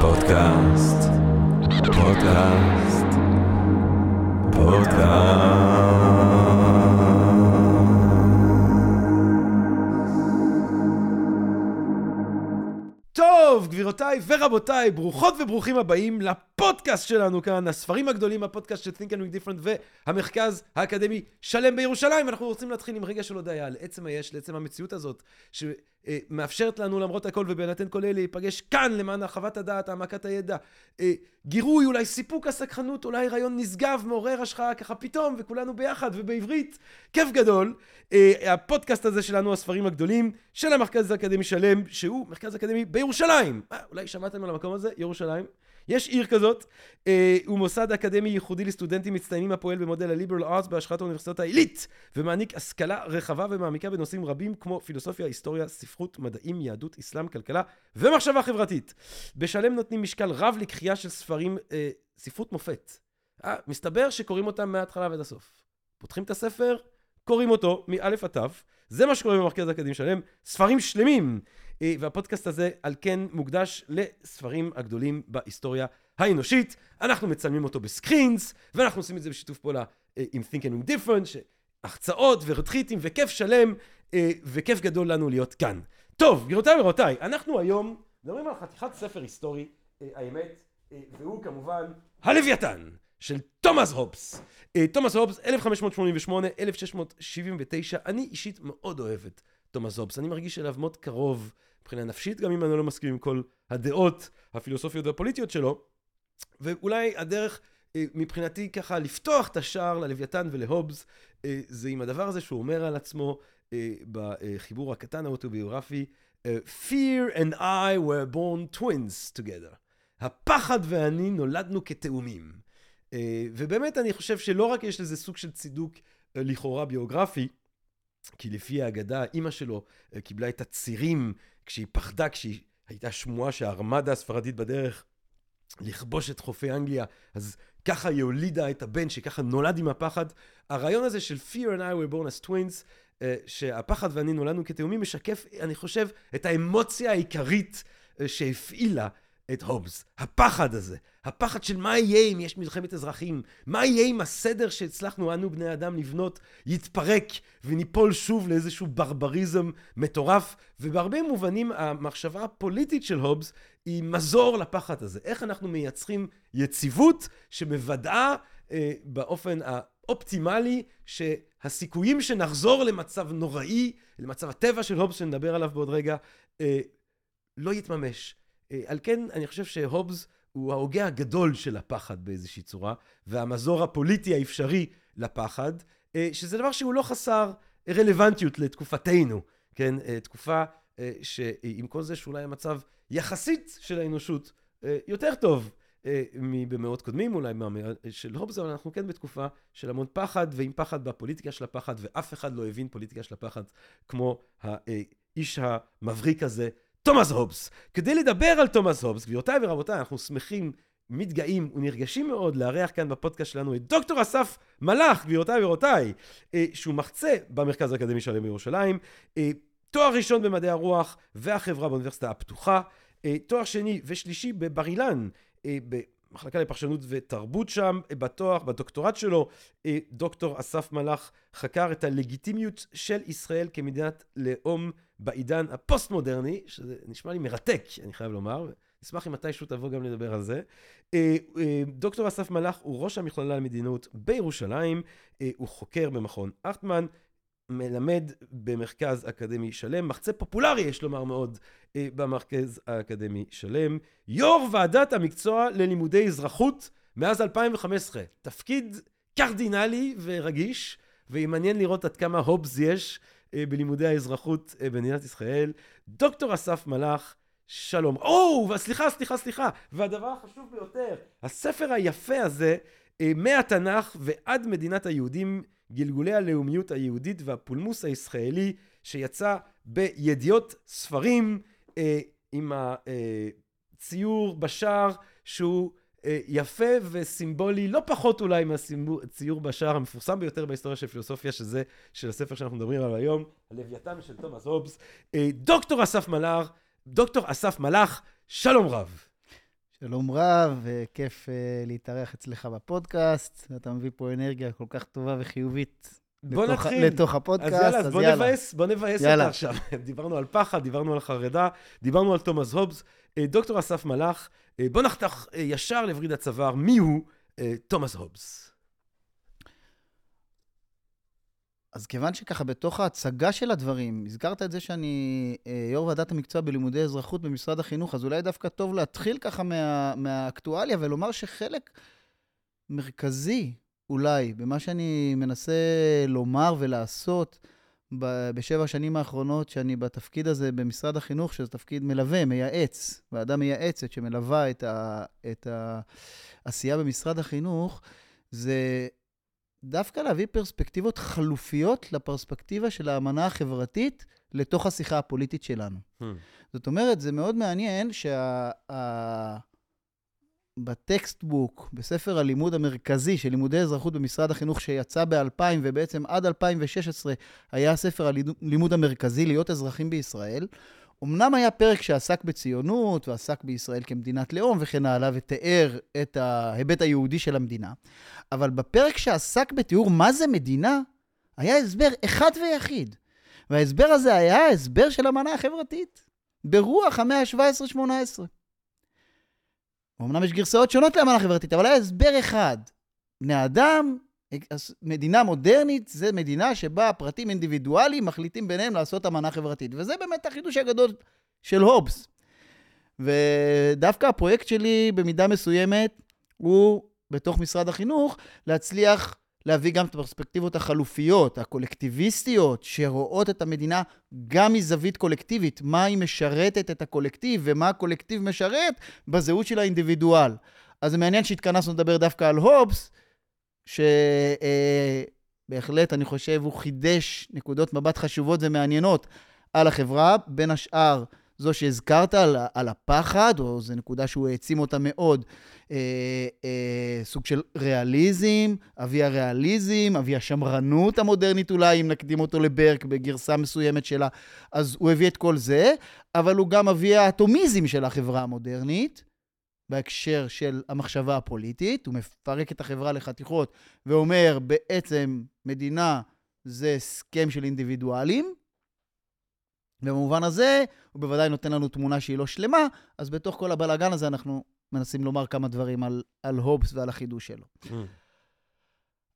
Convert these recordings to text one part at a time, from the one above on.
פודקאסט, פודקאסט, פודקאסט. טוב, גבירותיי ורבותיי, ברוכות וברוכים הבאים לפודקאסט שלנו כאן, הספרים הגדולים, הפודקאסט של Think and Make Different והמרכז האקדמי שלם בירושלים. אנחנו רוצים להתחיל עם רגע של הודיה על עצם היש, לעצם המציאות הזאת, שמאפשרת לנו למרות הכל ובהינתן כל אלה להיפגש כאן למען הרחבת הדעת, העמקת הידע, אה, גירוי, אולי סיפוק הסקחנות, אולי רעיון נשגב, מעורר השחאה ככה פתאום, וכולנו ביחד ובעברית. כיף גדול. אה, הפודקאסט הזה שלנו, הספרים הגדולים, של המרכז האקדמי שלם, שהוא מרכז אקדמי בירושלים. אה, אולי שמעתם על המקום הזה? ירושלים. יש עיר כזאת, אה, הוא מוסד אקדמי ייחודי לסטודנטים מצטיינים הפועל במודל ה-Liberal Arts בהשחת האוניברסיטאות העילית, ומעניק השכלה רחבה ומעמיקה בנושאים רבים כמו פילוסופיה, היסטוריה, ספרות, מדעים, יהדות, אסלאם, כלכלה ומחשבה חברתית. בשלם נותנים משקל רב לקריאה של ספרים, אה, ספרות מופת. אה, מסתבר שקוראים אותם מההתחלה ועד הסוף. פותחים את הספר, קוראים אותו מאלף עד תו. זה מה שקורה במרכז האקדמי שלם, ספרים שלמים. אה, והפודקאסט הזה על כן מוקדש לספרים הגדולים בהיסטוריה האנושית. אנחנו מצלמים אותו בסקרינס, ואנחנו עושים את זה בשיתוף פעולה אה, עם Think and Different, שהחצאות ורתחיתים וכיף שלם, אה, וכיף גדול לנו להיות כאן. טוב, גבירותיי ורבותיי, אנחנו היום מדברים על חתיכת ספר היסטורי, האמת, והוא כמובן הלוויתן. של תומאס הובס. תומאס הובס, 1588, 1679, אני אישית מאוד אוהב את תומאס הובס, אני מרגיש אליו מאוד קרוב מבחינה נפשית, גם אם אני לא מסכים עם כל הדעות הפילוסופיות והפוליטיות שלו. ואולי הדרך מבחינתי ככה לפתוח את השער ללוויתן ולהובס, זה עם הדבר הזה שהוא אומר על עצמו בחיבור הקטן האוטוביוגרפי, Fear and I were born twins together. הפחד ואני נולדנו כתאומים. ובאמת אני חושב שלא רק יש לזה סוג של צידוק לכאורה ביוגרפי, כי לפי האגדה, אימא שלו קיבלה את הצירים כשהיא פחדה, כשהיא הייתה שמועה שהארמדה הספרדית בדרך לכבוש את חופי אנגליה, אז ככה היא הולידה את הבן שככה נולד עם הפחד. הרעיון הזה של Fear and I were born as twins, שהפחד ואני נולדנו כתאומים, משקף, אני חושב, את האמוציה העיקרית שהפעילה את הובס. הפחד הזה. הפחד של מה יהיה אם יש מלחמת אזרחים? מה יהיה אם הסדר שהצלחנו אנו בני אדם לבנות יתפרק וניפול שוב לאיזשהו ברבריזם מטורף? ובהרבה מובנים המחשבה הפוליטית של הובס היא מזור לפחד הזה. איך אנחנו מייצרים יציבות שמוודאה אה, באופן האופטימלי שהסיכויים שנחזור למצב נוראי, למצב הטבע של הובס שנדבר עליו בעוד רגע, אה, לא יתממש. על כן, אני חושב שהובס הוא ההוגה הגדול של הפחד באיזושהי צורה, והמזור הפוליטי האפשרי לפחד, שזה דבר שהוא לא חסר רלוונטיות לתקופתנו, כן? תקופה שעם כל זה שאולי המצב יחסית של האנושות יותר טוב מבמאות קודמים, אולי של הובס, אבל אנחנו כן בתקופה של המון פחד, ועם פחד בפוליטיקה של הפחד, ואף אחד לא הבין פוליטיקה של הפחד כמו האיש המבריק הזה. תומאס הובס. כדי לדבר על תומאס הובס, גבירותיי ורבותיי, אנחנו שמחים, מתגאים ונרגשים מאוד לארח כאן בפודקאסט שלנו את דוקטור אסף מלאך, גבירותיי ורבותיי, שהוא מרצה במרכז האקדמי שלם בירושלים, תואר ראשון במדעי הרוח והחברה באוניברסיטה הפתוחה, תואר שני ושלישי בבר אילן, במחלקה לפרשנות ותרבות שם, בתואר, בדוקטורט שלו, דוקטור אסף מלאך חקר את הלגיטימיות של ישראל כמדינת לאום בעידן הפוסט-מודרני, שזה נשמע לי מרתק, אני חייב לומר. נשמח אם מתישהו תבוא גם לדבר על זה. דוקטור אסף מלאך הוא ראש המכללה למדינות בירושלים, הוא חוקר במכון ארטמן, מלמד במרכז אקדמי שלם, מחצה פופולרי, יש לומר מאוד, במרכז האקדמי שלם. יו"ר ועדת המקצוע ללימודי אזרחות מאז 2015. תפקיד קרדינלי ורגיש, ומעניין לראות עד כמה הובס יש בלימודי האזרחות במדינת ישראל. דוקטור אסף מלאך, שלום. או, סליחה, סליחה, סליחה. והדבר החשוב ביותר, הספר היפה הזה, מהתנ"ך ועד מדינת היהודים, גלגולי הלאומיות היהודית והפולמוס הישראלי, שיצא בידיעות ספרים, עם הציור בשער, שהוא יפה וסימבולי, לא פחות אולי מהציור בשער המפורסם ביותר בהיסטוריה של פילוסופיה, שזה של הספר שאנחנו מדברים עליו היום, הלוויתן של תומאס הובס. דוקטור אסף מלאך, דוקטור אסף מלאך, שלום רב. שלום רב, כיף uh, להתארח אצלך בפודקאסט. אתה מביא פה אנרגיה כל כך טובה וחיובית. בוא לתוך, נתחיל. לתוך הפודקאסט, אז יאללה, אז בוא יאללה. נבאס, בוא נבאס. אותה עכשיו. דיברנו על פחד, דיברנו על חרדה, דיברנו על תומאס הובס. אה, דוקטור אסף מלאך, אה, בוא נחתך אה, ישר לווריד הצוואר, מי הוא תומאס הובס? אז כיוון שככה בתוך ההצגה של הדברים, הזכרת את זה שאני יו"ר ועדת המקצוע בלימודי אזרחות במשרד החינוך, אז אולי דווקא טוב להתחיל ככה מה, מהאקטואליה ולומר שחלק מרכזי אולי במה שאני מנסה לומר ולעשות בשבע השנים האחרונות שאני בתפקיד הזה במשרד החינוך, שזה תפקיד מלווה, מייעץ, ועדה מייעצת שמלווה את, ה, את העשייה במשרד החינוך, זה דווקא להביא פרספקטיבות חלופיות לפרספקטיבה של האמנה החברתית לתוך השיחה הפוליטית שלנו. Hmm. זאת אומרת, זה מאוד מעניין שבטקסטבוק, שה... בספר הלימוד המרכזי של לימודי אזרחות במשרד החינוך שיצא ב-2000 ובעצם עד 2016 היה הספר הלימוד המרכזי להיות אזרחים בישראל, אמנם היה פרק שעסק בציונות ועסק בישראל כמדינת לאום וכן הלאה, ותיאר את ההיבט היהודי של המדינה, אבל בפרק שעסק בתיאור מה זה מדינה, היה הסבר אחד ויחיד. וההסבר הזה היה ההסבר של המנה החברתית, ברוח המאה ה-17-18. אמנם יש גרסאות שונות לאמנה החברתית, אבל היה הסבר אחד. בני אדם מדינה מודרנית זה מדינה שבה פרטים אינדיבידואליים מחליטים ביניהם לעשות אמנה חברתית. וזה באמת החידוש הגדול של הובס. ודווקא הפרויקט שלי במידה מסוימת הוא בתוך משרד החינוך להצליח להביא גם את הפרספקטיבות החלופיות, הקולקטיביסטיות, שרואות את המדינה גם מזווית קולקטיבית, מה היא משרתת את הקולקטיב ומה הקולקטיב משרת בזהות של האינדיבידואל. אז זה מעניין שהתכנסנו לדבר דווקא על הובס, שבהחלט, אני חושב, הוא חידש נקודות מבט חשובות ומעניינות על החברה, בין השאר זו שהזכרת על, על הפחד, או זו נקודה שהוא העצים אותה מאוד, אה, אה, סוג של ריאליזם, אבי הריאליזם, אבי השמרנות המודרנית אולי, אם נקדים אותו לברק בגרסה מסוימת שלה, אז הוא הביא את כל זה, אבל הוא גם אבי האטומיזם של החברה המודרנית. בהקשר של המחשבה הפוליטית, הוא מפרק את החברה לחתיכות ואומר, בעצם מדינה זה הסכם של אינדיבידואלים, ובמובן הזה הוא בוודאי נותן לנו תמונה שהיא לא שלמה, אז בתוך כל הבלאגן הזה אנחנו מנסים לומר כמה דברים על, על הובס ועל החידוש שלו. Mm.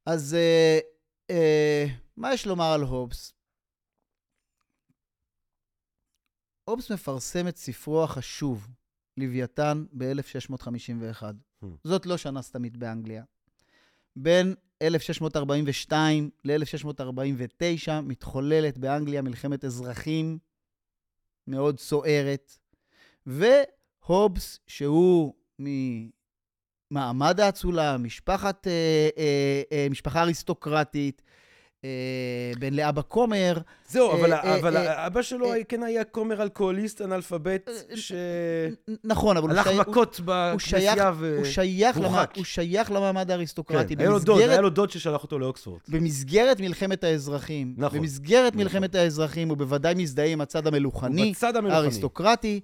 אז אה, אה, מה יש לומר על הובס? הובס מפרסם את ספרו החשוב, לוויתן ב-1651. Hmm. זאת לא שנה סתמית באנגליה. בין 1642 ל-1649 מתחוללת באנגליה מלחמת אזרחים מאוד סוערת, והובס, שהוא ממעמד האצולה, משפחת, אה, אה, אה, משפחה אריסטוקרטית, בן לאבא כומר. זהו, אבל, אבל אבא שלו כן היה כומר אלכוהוליסט, אנאלפבית, ש... נכון, אבל הלך מכות בכנסייה והורחק. הוא שייך למעמד האריסטוקרטי. כן, היה לו דוד, היה לו דוד ששלח אותו לאוקספורד. במסגרת מלחמת האזרחים. נכון. במסגרת נכון. מלחמת האזרחים, הוא בוודאי מזדהה עם הצד המלוכני, האריסטוקרטי.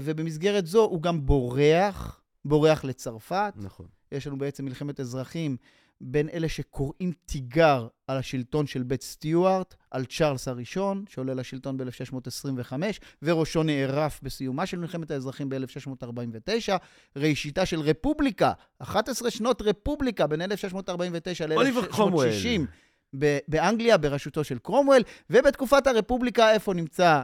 ובמסגרת זו הוא גם בורח, בורח לצרפת. נכון. יש לנו בעצם מלחמת אזרחים בין אלה שקוראים תיגר על השלטון של בית סטיוארט, על צ'ארלס הראשון, שעולה לשלטון ב-1625, וראשו נערף בסיומה של מלחמת האזרחים ב-1649, ראשיתה של רפובליקה, 11 שנות רפובליקה בין 1649 ל-1660, באנגליה, בראשותו של קרומוול, ובתקופת הרפובליקה, איפה נמצא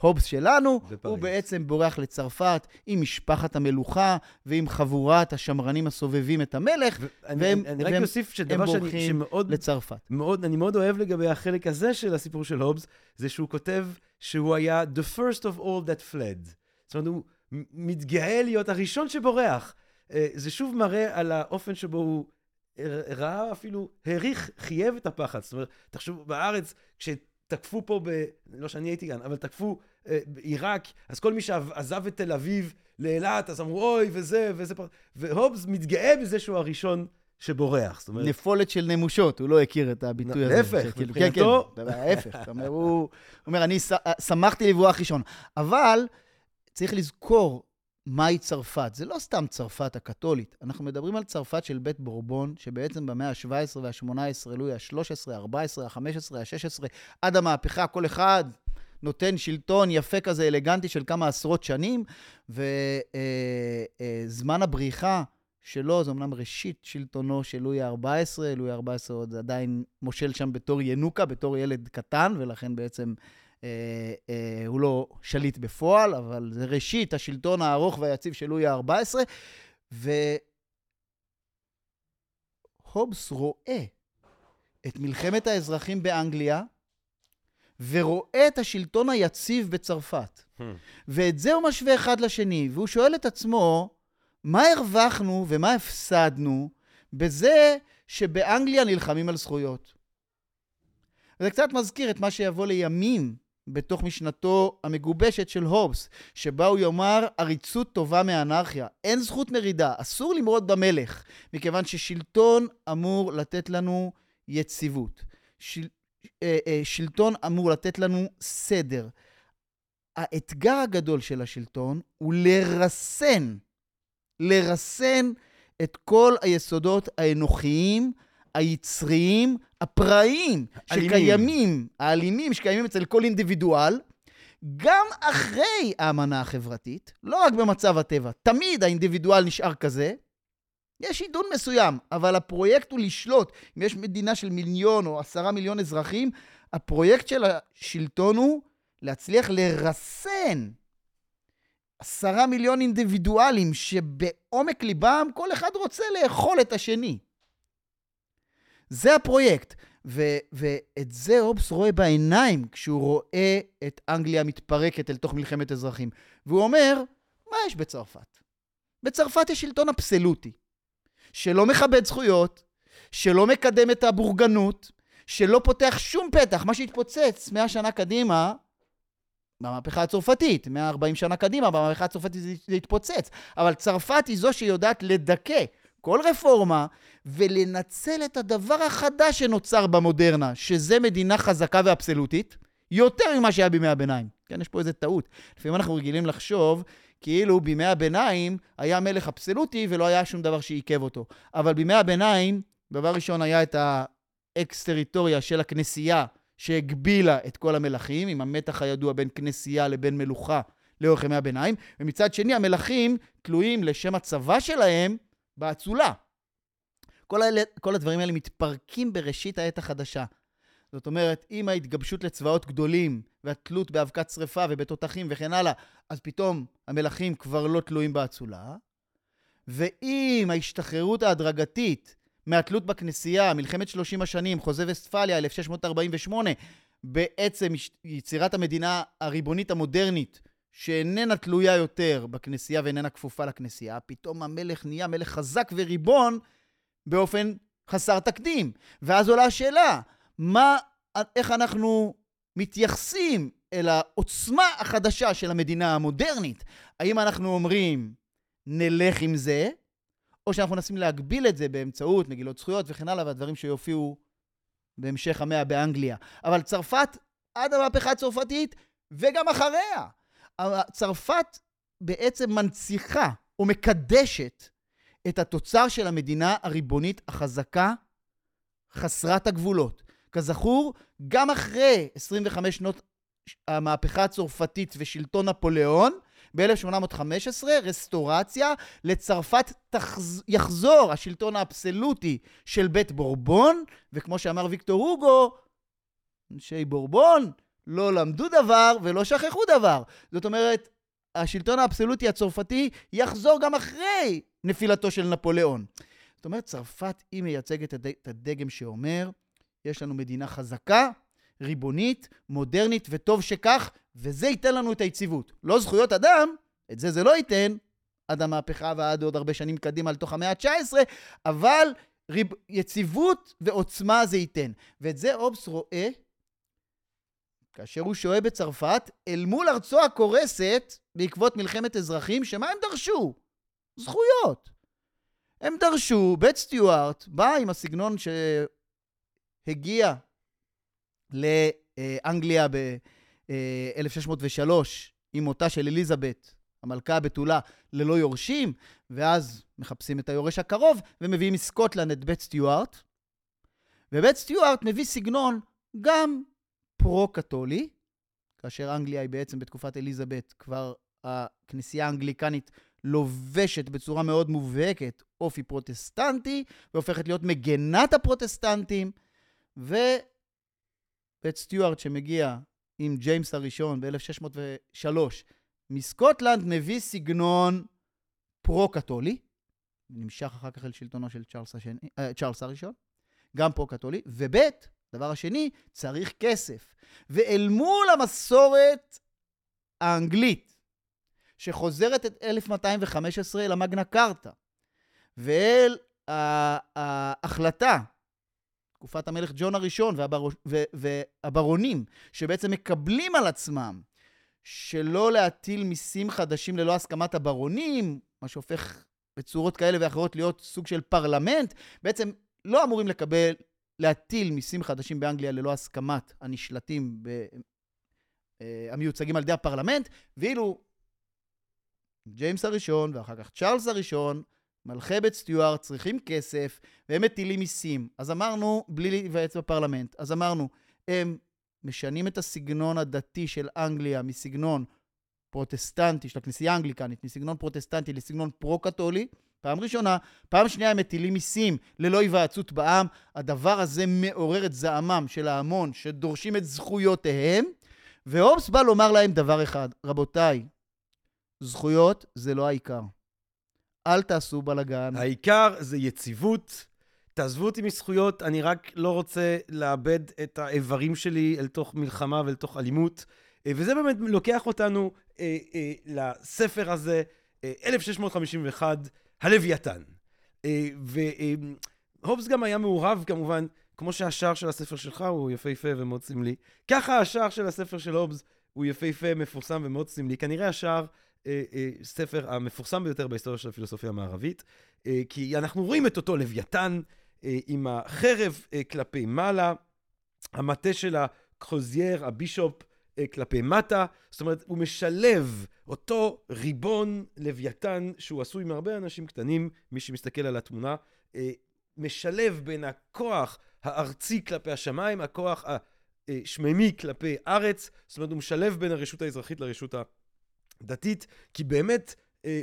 הובס שלנו, בפריז. הוא בעצם בורח לצרפת עם משפחת המלוכה ועם חבורת השמרנים הסובבים את המלך, ו- והם, אני, אני רק אוסיף שדבר שאני, שמאוד... לצרפת. מאוד, אני מאוד אוהב לגבי החלק הזה של הסיפור של הובס, זה שהוא כותב שהוא היה the first of all that fled. זאת אומרת, הוא מתגאה להיות הראשון שבורח. אה, זה שוב מראה על האופן שבו הוא ראה אפילו, העריך, חייב את הפחד. זאת אומרת, תחשבו, בארץ, כשתקפו פה ב... לא שאני הייתי כאן, אבל תקפו בעיראק, אז כל מי שעזב את תל אביב לאילת, אז אמרו, אוי, וזה, וזה, והובס מתגאה בזה שהוא הראשון שבורח. זאת אומרת... נפולת של נמושות, הוא לא הכיר את הביטוי הזה. להפך, מבחינתו... כן, כן, ההפך. הוא אומר, אני שמחתי לברוח ראשון. אבל... צריך לזכור מהי צרפת. זה לא סתם צרפת הקתולית, אנחנו מדברים על צרפת של בית בורבון, שבעצם במאה ה-17 וה-18, לואי ה-13, ה-14, ה-15, ה-16, עד המהפכה, כל אחד נותן שלטון יפה כזה, אלגנטי של כמה עשרות שנים, וזמן הבריחה שלו, זה אמנם ראשית שלטונו של לואי ה-14, לואי ה-14 עוד עדיין מושל שם בתור ינוקה, בתור ילד קטן, ולכן בעצם אה, אה, הוא לא שליט בפועל, אבל זה ראשית השלטון הארוך והיציב של לואי ה-14, והובס רואה את מלחמת האזרחים באנגליה, ורואה את השלטון היציב בצרפת. Hmm. ואת זה הוא משווה אחד לשני, והוא שואל את עצמו, מה הרווחנו ומה הפסדנו בזה שבאנגליה נלחמים על זכויות? זה קצת מזכיר את מה שיבוא לימים בתוך משנתו המגובשת של הובס, שבה הוא יאמר עריצות טובה מאנרכיה. אין זכות מרידה, אסור למרוד במלך, מכיוון ששלטון אמור לתת לנו יציבות. של, אה, אה, שלטון אמור לתת לנו סדר. האתגר הגדול של השלטון הוא לרסן, לרסן את כל היסודות האנוכיים, היצריים, הפראיים. שקיימים, האלימים שקיימים אצל כל אינדיבידואל, גם אחרי האמנה החברתית, לא רק במצב הטבע, תמיד האינדיבידואל נשאר כזה. יש עידון מסוים, אבל הפרויקט הוא לשלוט. אם יש מדינה של מיליון או עשרה מיליון אזרחים, הפרויקט של השלטון הוא להצליח לרסן עשרה מיליון אינדיבידואלים שבעומק ליבם כל אחד רוצה לאכול את השני. זה הפרויקט. ו- ואת זה הובס רואה בעיניים כשהוא רואה את אנגליה מתפרקת אל תוך מלחמת אזרחים. והוא אומר, מה יש בצרפת? בצרפת יש שלטון אבסולוטי, שלא מכבד זכויות, שלא מקדם את הבורגנות, שלא פותח שום פתח. מה שהתפוצץ 100 שנה קדימה, במהפכה הצרפתית, 140 שנה קדימה, במהפכה הצרפתית זה, התפוצץ. אבל צרפת היא זו שיודעת לדכא כל רפורמה ולנצל את הדבר החדש שנוצר במודרנה, שזה מדינה חזקה ואבסולוטית, יותר ממה שהיה בימי הביניים. כן, יש פה איזה טעות. לפעמים אנחנו רגילים לחשוב כאילו בימי הביניים היה מלך אבסולוטי ולא היה שום דבר שעיכב אותו. אבל בימי הביניים, דבר ראשון היה את האקס-טריטוריה של הכנסייה שהגבילה את כל המלכים, עם המתח הידוע בין כנסייה לבין מלוכה לאורך ימי הביניים, ומצד שני המלכים תלויים לשם הצבא שלהם באצולה. כל, האלה, כל הדברים האלה מתפרקים בראשית העת החדשה. זאת אומרת, עם ההתגבשות לצבאות גדולים, והתלות באבקת שרפה ובתותחים וכן הלאה, אז פתאום המלכים כבר לא תלויים באצולה. ועם ההשתחררות ההדרגתית מהתלות בכנסייה, מלחמת 30 השנים, חוזה וסטפליה, 1648, בעצם יצירת המדינה הריבונית המודרנית, שאיננה תלויה יותר בכנסייה ואיננה כפופה לכנסייה, פתאום המלך נהיה מלך חזק וריבון באופן חסר תקדים. ואז עולה השאלה, מה, איך אנחנו מתייחסים אל העוצמה החדשה של המדינה המודרנית? האם אנחנו אומרים, נלך עם זה, או שאנחנו מנסים להגביל את זה באמצעות מגילות זכויות וכן הלאה, והדברים שיופיעו בהמשך המאה באנגליה. אבל צרפת, עד המהפכה הצרפתית, וגם אחריה, צרפת בעצם מנציחה או מקדשת את התוצר של המדינה הריבונית החזקה, חסרת הגבולות. כזכור, גם אחרי 25 שנות המהפכה הצרפתית ושלטון נפוליאון, ב-1815, רסטורציה, לצרפת תחז... יחזור השלטון האבסולוטי של בית בורבון, וכמו שאמר ויקטור הוגו, אנשי בורבון לא למדו דבר ולא שכחו דבר. זאת אומרת, השלטון האבסולוטי הצרפתי יחזור גם אחרי נפילתו של נפוליאון. זאת אומרת, צרפת היא מייצגת את הדגם שאומר, יש לנו מדינה חזקה, ריבונית, מודרנית, וטוב שכך, וזה ייתן לנו את היציבות. לא זכויות אדם, את זה זה לא ייתן, עד המהפכה ועד עוד הרבה שנים קדימה לתוך המאה ה-19, אבל ריב... יציבות ועוצמה זה ייתן. ואת זה אובס רואה כאשר הוא שוהה בצרפת, אל מול ארצו הקורסת בעקבות מלחמת אזרחים, שמה הם דרשו? זכויות. הם דרשו, בית סטיוארט בא עם הסגנון שהגיע לאנגליה ב-1603 עם מותה של אליזבת המלכה הבתולה ללא יורשים, ואז מחפשים את היורש הקרוב, ומביאים מסקוטלנד את בית סטיוארט. ובית סטיוארט מביא סגנון גם פרו-קתולי, כאשר אנגליה היא בעצם בתקופת אליזבת, כבר הכנסייה האנגליקנית לובשת בצורה מאוד מובהקת אופי פרוטסטנטי, והופכת להיות מגנת הפרוטסטנטים, ובית סטיוארט שמגיע עם ג'יימס הראשון ב-1603 מסקוטלנד, מביא סגנון פרו-קתולי, נמשך אחר כך אל שלטונו של צ'ארלס, השני, אה, צ'ארלס הראשון, גם פרו-קתולי, וב', דבר השני, צריך כסף. ואל מול המסורת האנגלית, שחוזרת את 1215 למגנה קרתא, ואל ההחלטה, תקופת המלך ג'ון הראשון והבר... והברונים, שבעצם מקבלים על עצמם שלא להטיל מיסים חדשים ללא הסכמת הברונים, מה שהופך בצורות כאלה ואחרות להיות סוג של פרלמנט, בעצם לא אמורים לקבל, להטיל מיסים חדשים באנגליה ללא הסכמת הנשלטים, ב, אה, המיוצגים על ידי הפרלמנט, ואילו ג'יימס הראשון ואחר כך צ'ארלס הראשון, מלכי בית סטיוארט צריכים כסף והם מטילים מיסים. אז אמרנו, בלי להיוועץ בפרלמנט, אז אמרנו, הם משנים את הסגנון הדתי של אנגליה מסגנון פרוטסטנטי, של הכנסייה האנגליקנית, מסגנון פרוטסטנטי לסגנון פרו-קתולי, פעם ראשונה. פעם שנייה הם מטילים מיסים ללא היוועצות בעם. הדבר הזה מעורר את זעמם של ההמון שדורשים את זכויותיהם, והובס בא לומר להם דבר אחד, רבותיי, זכויות זה לא העיקר. אל תעשו בלאגן. העיקר זה יציבות. תעזבו אותי מזכויות, אני רק לא רוצה לאבד את האיברים שלי אל תוך מלחמה ואל תוך אלימות. אה, וזה באמת לוקח אותנו אה, אה, לספר הזה, אה, 1651, הלוויתן. אה, והובס גם היה מעורב כמובן, כמו שהשער של הספר שלך הוא יפהפה ומאוד סמלי, ככה השער של הספר של הובס הוא יפהפה, מפורסם ומאוד סמלי. כנראה השער אה, אה, ספר המפורסם ביותר בהיסטוריה של הפילוסופיה המערבית, אה, כי אנחנו רואים את אותו לוויתן עם החרב כלפי מעלה, המטה של הקרוזייר, הבישופ, כלפי מטה, זאת אומרת, הוא משלב אותו ריבון לוויתן שהוא עשוי מהרבה אנשים קטנים, מי שמסתכל על התמונה, משלב בין הכוח הארצי כלפי השמיים, הכוח השמימי כלפי ארץ, זאת אומרת, הוא משלב בין הרשות האזרחית לרשות ה... דתית, כי באמת, אה,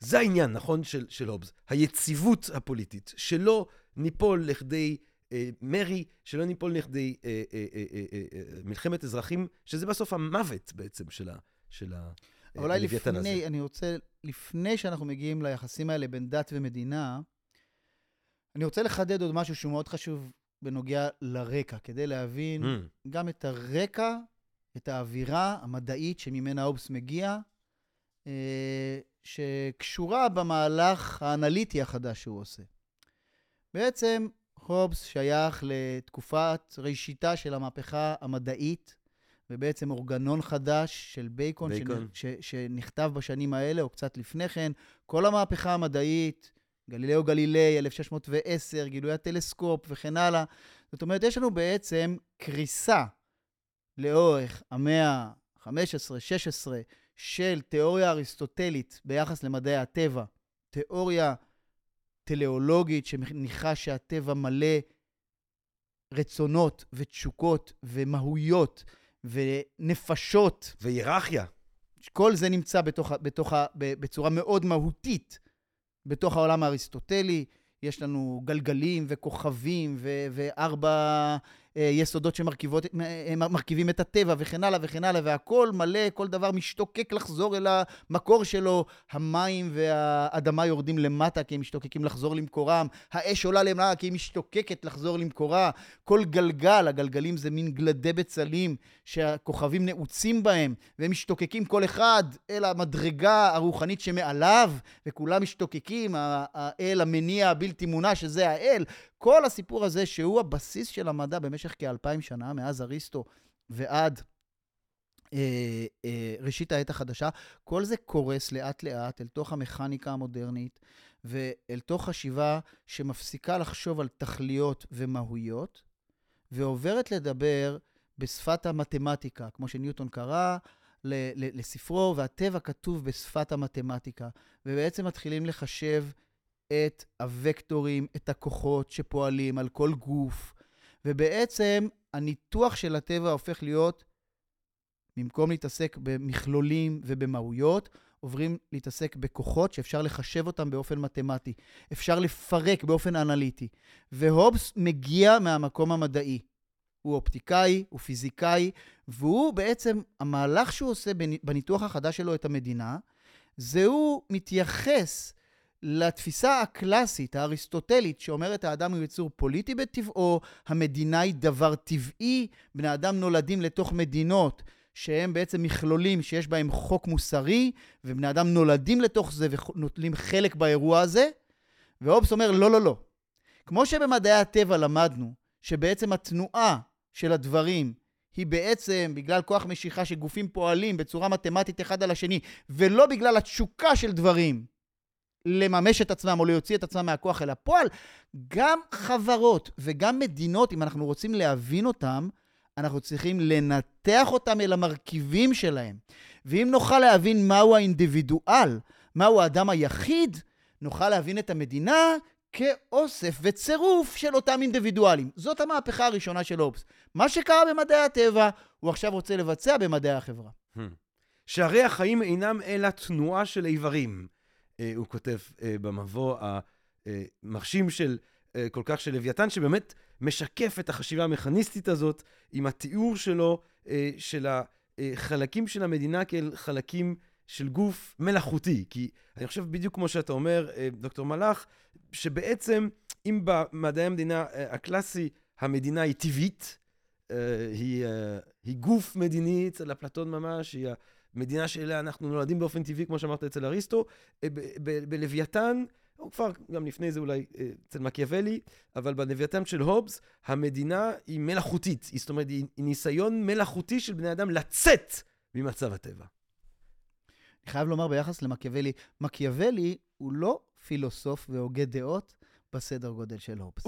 זה העניין, נכון, של, של הובס. היציבות הפוליטית, שלא ניפול לכדי אה, מרי, שלא ניפול לכדי אה, אה, אה, אה, אה, אה, מלחמת אזרחים, שזה בסוף המוות בעצם של, ה, של ה, אה, אולי לפני, הזה. אני רוצה, לפני שאנחנו מגיעים ליחסים האלה בין דת ומדינה, אני רוצה לחדד עוד משהו שהוא מאוד חשוב בנוגע לרקע, כדי להבין mm. גם את הרקע, את האווירה המדעית שממנה אובס מגיע, אה, שקשורה במהלך האנליטי החדש שהוא עושה. בעצם הובס שייך לתקופת ראשיתה של המהפכה המדעית, ובעצם אורגנון חדש של בייקון, בייקון. ש, ש, שנכתב בשנים האלה, או קצת לפני כן. כל המהפכה המדעית, גלילאו גלילי, 1610, גילוי הטלסקופ וכן הלאה. זאת אומרת, יש לנו בעצם קריסה לאורך המאה ה-15, 16, של תיאוריה אריסטוטלית ביחס למדעי הטבע, תיאוריה טליאולוגית שמניחה שהטבע מלא רצונות ותשוקות ומהויות ונפשות. והיררכיה. כל זה נמצא בתוך, בתוך, בצורה מאוד מהותית בתוך העולם האריסטוטלי. יש לנו גלגלים וכוכבים ו- וארבע יסודות שמרכיבים את הטבע וכן הלאה וכן הלאה, והכל מלא, כל דבר משתוקק לחזור אל המקור שלו. המים והאדמה יורדים למטה כי הם משתוקקים לחזור למקורם, האש עולה למעלה כי היא משתוקקת לחזור למקורה. כל גלגל, הגלגלים זה מין גלדי בצלים שהכוכבים נעוצים בהם, והם משתוקקים כל אחד אל המדרגה הרוחנית שמעליו, וכולם משתוקקים, האל המניע הבלתי מונע שזה האל. כל הסיפור הזה, שהוא הבסיס של המדע במשך כאלפיים שנה, מאז אריסטו ועד אה, אה, ראשית העת החדשה, כל זה קורס לאט-לאט אל תוך המכניקה המודרנית ואל תוך חשיבה שמפסיקה לחשוב על תכליות ומהויות, ועוברת לדבר בשפת המתמטיקה, כמו שניוטון קרא, לספרו, והטבע כתוב בשפת המתמטיקה, ובעצם מתחילים לחשב את הוקטורים, את הכוחות שפועלים על כל גוף, ובעצם הניתוח של הטבע הופך להיות, במקום להתעסק במכלולים ובמהויות, עוברים להתעסק בכוחות שאפשר לחשב אותם באופן מתמטי. אפשר לפרק באופן אנליטי. והובס מגיע מהמקום המדעי. הוא אופטיקאי, הוא פיזיקאי, והוא בעצם, המהלך שהוא עושה בניתוח החדש שלו את המדינה, זה הוא מתייחס לתפיסה הקלאסית, האריסטוטלית, שאומרת האדם הוא יצור פוליטי בטבעו, המדינה היא דבר טבעי, בני אדם נולדים לתוך מדינות שהם בעצם מכלולים שיש בהם חוק מוסרי, ובני אדם נולדים לתוך זה ונוטלים חלק באירוע הזה. והובס אומר, לא, לא, לא. כמו שבמדעי הטבע למדנו, שבעצם התנועה של הדברים היא בעצם בגלל כוח משיכה שגופים פועלים בצורה מתמטית אחד על השני, ולא בגלל התשוקה של דברים לממש את עצמם או להוציא את עצמם מהכוח אל הפועל, גם חברות וגם מדינות, אם אנחנו רוצים להבין אותם, אנחנו צריכים לנתח אותם אל המרכיבים שלהם. ואם נוכל להבין מהו האינדיבידואל, מהו האדם היחיד, נוכל להבין את המדינה כאוסף וצירוף של אותם אינדיבידואלים. זאת המהפכה הראשונה של אופס. מה שקרה במדעי הטבע, הוא עכשיו רוצה לבצע במדעי החברה. Hmm. שהרי החיים אינם אלא תנועה של איברים, הוא כותב אה, במבוא המרשים של אה, כל כך של לוויתן, שבאמת משקף את החשיבה המכניסטית הזאת עם התיאור שלו של החלקים של המדינה כאל חלקים של גוף מלאכותי. כי אני חושב בדיוק כמו שאתה אומר, דוקטור מלאך, שבעצם אם במדעי המדינה הקלאסי המדינה היא טבעית, היא, היא גוף מדיני אצל אפלטון ממש, היא המדינה שאליה אנחנו נולדים באופן טבעי, כמו שאמרת אצל אריסטו. בלוויתן, או כבר גם לפני זה אולי אצל מקיאוולי, אבל בלוויתן של הובס, המדינה היא מלאכותית. זאת אומרת, היא ניסיון מלאכותי של בני אדם לצאת ממצב הטבע. אני חייב לומר ביחס למקיאוולי, מקיאוולי הוא לא פילוסוף והוגה דעות בסדר גודל של הובס.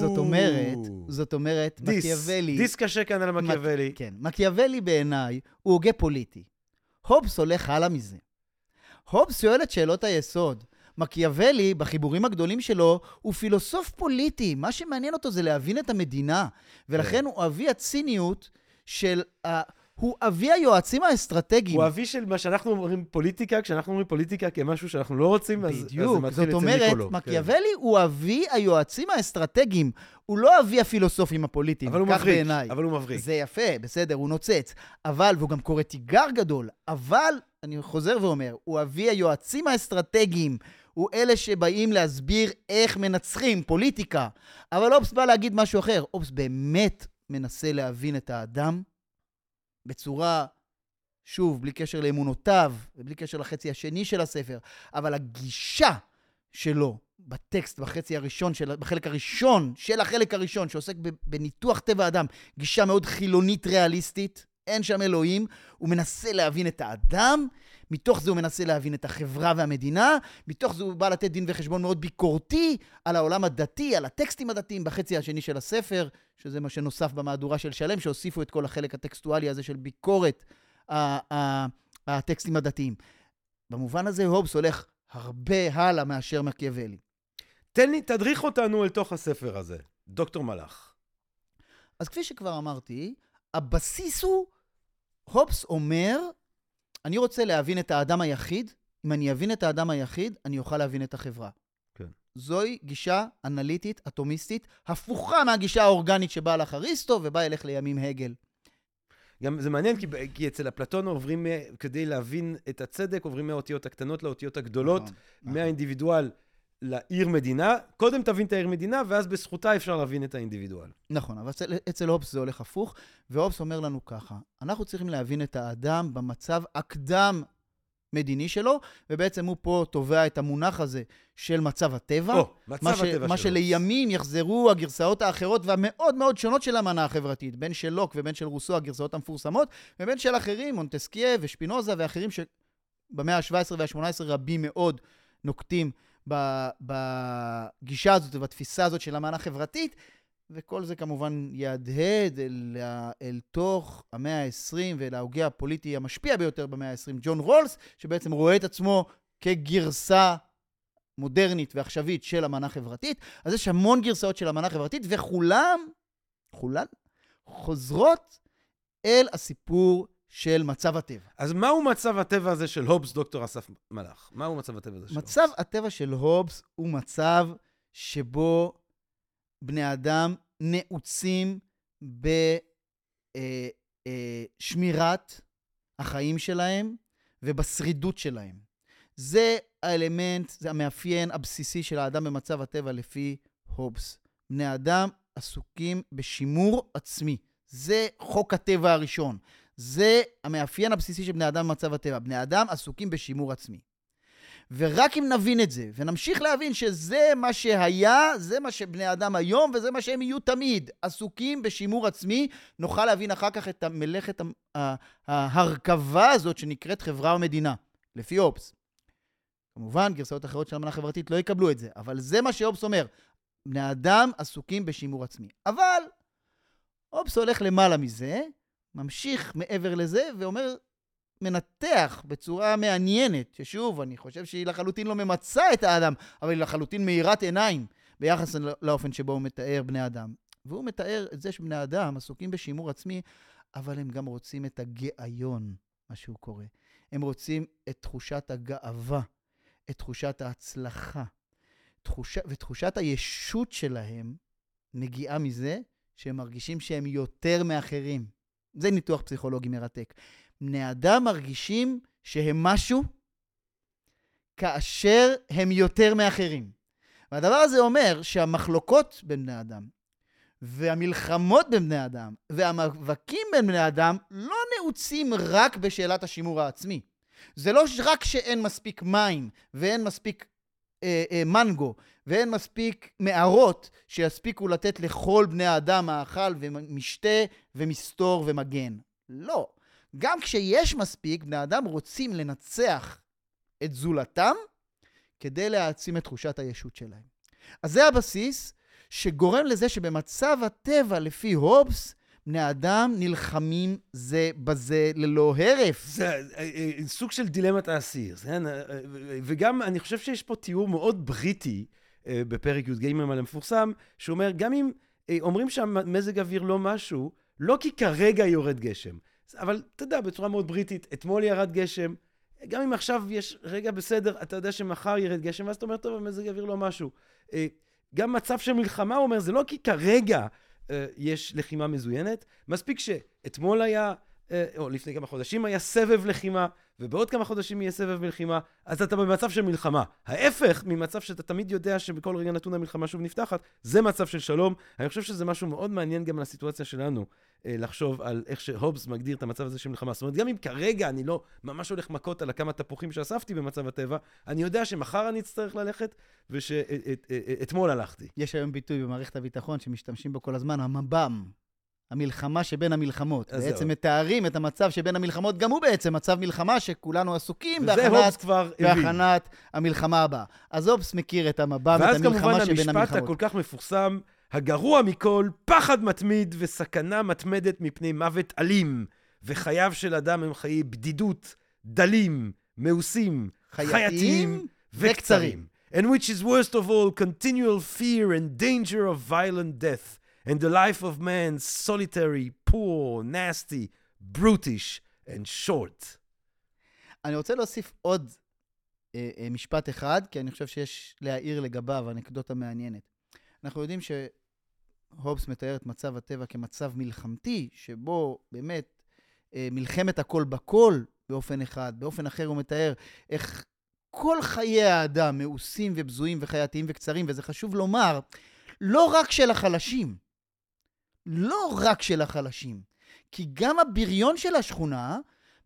זאת אומרת, זאת אומרת, מקיאוולי... דיס קשה כאן על מקיאוולי. כן, מקיאוולי בעיניי הוא הוגה פוליטי. הובס הולך הלאה מזה. הובס שואל את שאלות היסוד. מקיאוולי, בחיבורים הגדולים שלו, הוא פילוסוף פוליטי. מה שמעניין אותו זה להבין את המדינה. ולכן כן. הוא אבי הציניות של הוא אבי היועצים האסטרטגיים. הוא אבי של מה שאנחנו אומרים פוליטיקה, כשאנחנו אומרים פוליטיקה כמשהו שאנחנו לא רוצים, אז, בדיוק, אז זה מתחיל אצל ניקולו. זאת אומרת, מקיאוולי כן. הוא אבי היועצים האסטרטגיים. הוא לא אבי הפילוסופים הפוליטיים, אבל הוא מבריק, בעיניי. אבל הוא מבריק. זה יפה, בסדר, הוא נוצץ. אבל, והוא גם קורא תיגר גדול, אבל, אני חוזר ואומר, הוא אבי היועצים האסטרטגיים. הוא אלה שבאים להסביר איך מנצחים פוליטיקה. אבל אופס בא להגיד משהו אחר. אופס באמת מנסה להבין את האדם בצורה, שוב, בלי קשר לאמונותיו ובלי קשר לחצי השני של הספר, אבל הגישה שלו בטקסט, בחצי הראשון, של, בחלק הראשון של החלק הראשון, שעוסק בניתוח טבע האדם, גישה מאוד חילונית ריאליסטית, אין שם אלוהים, הוא מנסה להבין את האדם, מתוך זה הוא מנסה להבין את החברה והמדינה, מתוך זה הוא בא לתת דין וחשבון מאוד ביקורתי על העולם הדתי, על הטקסטים הדתיים בחצי השני של הספר, שזה מה שנוסף במהדורה של שלם, שהוסיפו את כל החלק הטקסטואלי הזה של ביקורת הטקסטים הדתיים. במובן הזה הובס הולך הרבה הלאה מאשר מקיאוולי. תן לי, תדריך אותנו אל תוך הספר הזה, דוקטור מלאך. אז כפי שכבר אמרתי, הבסיס הוא, הובס אומר, אני רוצה להבין את האדם היחיד, אם אני אבין את האדם היחיד, אני אוכל להבין את החברה. כן. זוהי גישה אנליטית, אטומיסטית, הפוכה מהגישה האורגנית שבאה לך אריסטו ובאה אלך לימים הגל. גם זה מעניין, כי, כי אצל אפלטון עוברים, כדי להבין את הצדק, עוברים מהאותיות הקטנות לאותיות הגדולות, נכון, נכון. מהאינדיבידואל לעיר מדינה, קודם תבין את העיר מדינה, ואז בזכותה אפשר להבין את האינדיבידואל. נכון, אבל אצל, אצל הובס זה הולך הפוך, והובס אומר לנו ככה, אנחנו צריכים להבין את האדם במצב הקדם מדיני שלו, ובעצם הוא פה תובע את המונח הזה של מצב הטבע. או, מצב הטבע שלו. מה שלימים יחזרו הגרסאות האחרות והמאוד מאוד שונות של האמנה החברתית, בין של לוק ובין של רוסו, הגרסאות המפורסמות, ובין של אחרים, מונטסקיה ושפינוזה ואחרים שבמאה ה-17 וה-18 רבים מאוד נוקטים בגישה הזאת ובתפיסה הזאת של אמנה חברתית, וכל זה כמובן יהדהד אל, אל תוך המאה ה-20 ואל ההוגה הפוליטי המשפיע ביותר במאה ה-20, ג'ון רולס, שבעצם רואה את עצמו כגרסה מודרנית ועכשווית של אמנה חברתית. אז יש המון גרסאות של אמנה חברתית, וכולם, כולן, חוזרות אל הסיפור של מצב הטבע. אז מהו מצב הטבע הזה של הובס, דוקטור אסף מלאך? מהו מצב הטבע הזה של הובס? מצב הטבע של הובס הוא מצב שבו בני אדם נעוצים בשמירת החיים שלהם ובשרידות שלהם. זה האלמנט, זה המאפיין הבסיסי של האדם במצב הטבע לפי הובס. בני אדם עסוקים בשימור עצמי. זה חוק הטבע הראשון. זה המאפיין הבסיסי של בני אדם במצב הטבע. בני אדם עסוקים בשימור עצמי. ורק אם נבין את זה, ונמשיך להבין שזה מה שהיה, זה מה שבני אדם היום, וזה מה שהם יהיו תמיד, עסוקים בשימור עצמי, נוכל להבין אחר כך את מלאכת ההרכבה הזאת שנקראת חברה ומדינה, לפי אופס. כמובן, גרסאות אחרות של אמנה חברתית לא יקבלו את זה, אבל זה מה שאופס אומר. בני אדם עסוקים בשימור עצמי. אבל אופס הולך למעלה מזה, ממשיך מעבר לזה, ואומר, מנתח בצורה מעניינת, ששוב, אני חושב שהיא לחלוטין לא ממצה את האדם, אבל היא לחלוטין מאירת עיניים ביחס לא- לאופן שבו הוא מתאר בני אדם. והוא מתאר את זה שבני אדם עסוקים בשימור עצמי, אבל הם גם רוצים את הגאיון, מה שהוא קורא. הם רוצים את תחושת הגאווה, את תחושת ההצלחה. תחושה, ותחושת הישות שלהם מגיעה מזה שהם מרגישים שהם יותר מאחרים. זה ניתוח פסיכולוגי מרתק. בני אדם מרגישים שהם משהו כאשר הם יותר מאחרים. והדבר הזה אומר שהמחלוקות בין בני אדם, והמלחמות בין בני אדם, והמאבקים בין בני אדם, לא נעוצים רק בשאלת השימור העצמי. זה לא רק שאין מספיק מים, ואין מספיק אה, אה, מנגו, ואין מספיק מערות שיספיקו לתת לכל בני האדם מאכל ומשתה ומסתור ומגן. לא. גם כשיש מספיק, בני אדם רוצים לנצח את זולתם כדי להעצים את תחושת הישות שלהם. אז זה הבסיס שגורם לזה שבמצב הטבע לפי הובס, בני אדם נלחמים זה בזה ללא הרף. זה אה, אה, סוג של דילמת האסיר? אה, אה, וגם אני חושב שיש פה תיאור מאוד בריטי אה, בפרק י"ג על המפורסם, שאומר, גם אם אה, אומרים שהמזג אוויר לא משהו, לא כי כרגע יורד גשם, אבל אתה יודע, בצורה מאוד בריטית, אתמול ירד גשם, גם אם עכשיו יש רגע בסדר, אתה יודע שמחר ירד גשם, ואז אתה אומר, טוב, המזג אוויר לא משהו. אה, גם מצב של מלחמה, הוא אומר, זה לא כי כרגע אה, יש לחימה מזוינת, מספיק שאתמול היה, אה, או לפני כמה חודשים היה סבב לחימה, ובעוד כמה חודשים יהיה סבב מלחימה, אז אתה במצב של מלחמה. ההפך ממצב שאתה תמיד יודע שבכל רגע נתון המלחמה שוב נפתחת, זה מצב של שלום. אני חושב שזה משהו מאוד מעניין גם לסיטואציה שלנו, אה, לחשוב על איך שהובס מגדיר את המצב הזה של מלחמה. זאת אומרת, גם אם כרגע אני לא ממש הולך מכות על הכמה תפוחים שאספתי במצב הטבע, אני יודע שמחר אני אצטרך ללכת, ושאתמול הלכתי. יש היום ביטוי במערכת הביטחון שמשתמשים בו כל הזמן, המב"ם. המלחמה שבין המלחמות. בעצם זהו. מתארים את המצב שבין המלחמות, גם הוא בעצם מצב מלחמה שכולנו עסוקים בהכנת. בהכנת המלחמה הבאה. אז אובס מכיר את המב"ם, את ואז כמובן המלחמה שבין המשפט המלחמות. הכל כך מפורסם, הגרוע מכל, פחד מתמיד וסכנה מתמדת מפני מוות אלים, וחייו של אדם הם חיי בדידות, דלים, מאוסים, חייתיים חייתיים וקצרים. And which is worst of all, continual fear and danger of violent death, and the life of man solitary, poor, nasty, brutish and short. אני רוצה להוסיף עוד אה, אה, משפט אחד, כי אני חושב שיש להעיר לגביו אנקדוטה מעניינת. אנחנו יודעים שהובס מתאר את מצב הטבע כמצב מלחמתי, שבו באמת אה, מלחמת הכל בכל באופן אחד, באופן אחר הוא מתאר איך כל חיי האדם מאוסים ובזויים וחייתיים וקצרים, וזה חשוב לומר, לא רק של החלשים, לא רק של החלשים, כי גם הבריון של השכונה,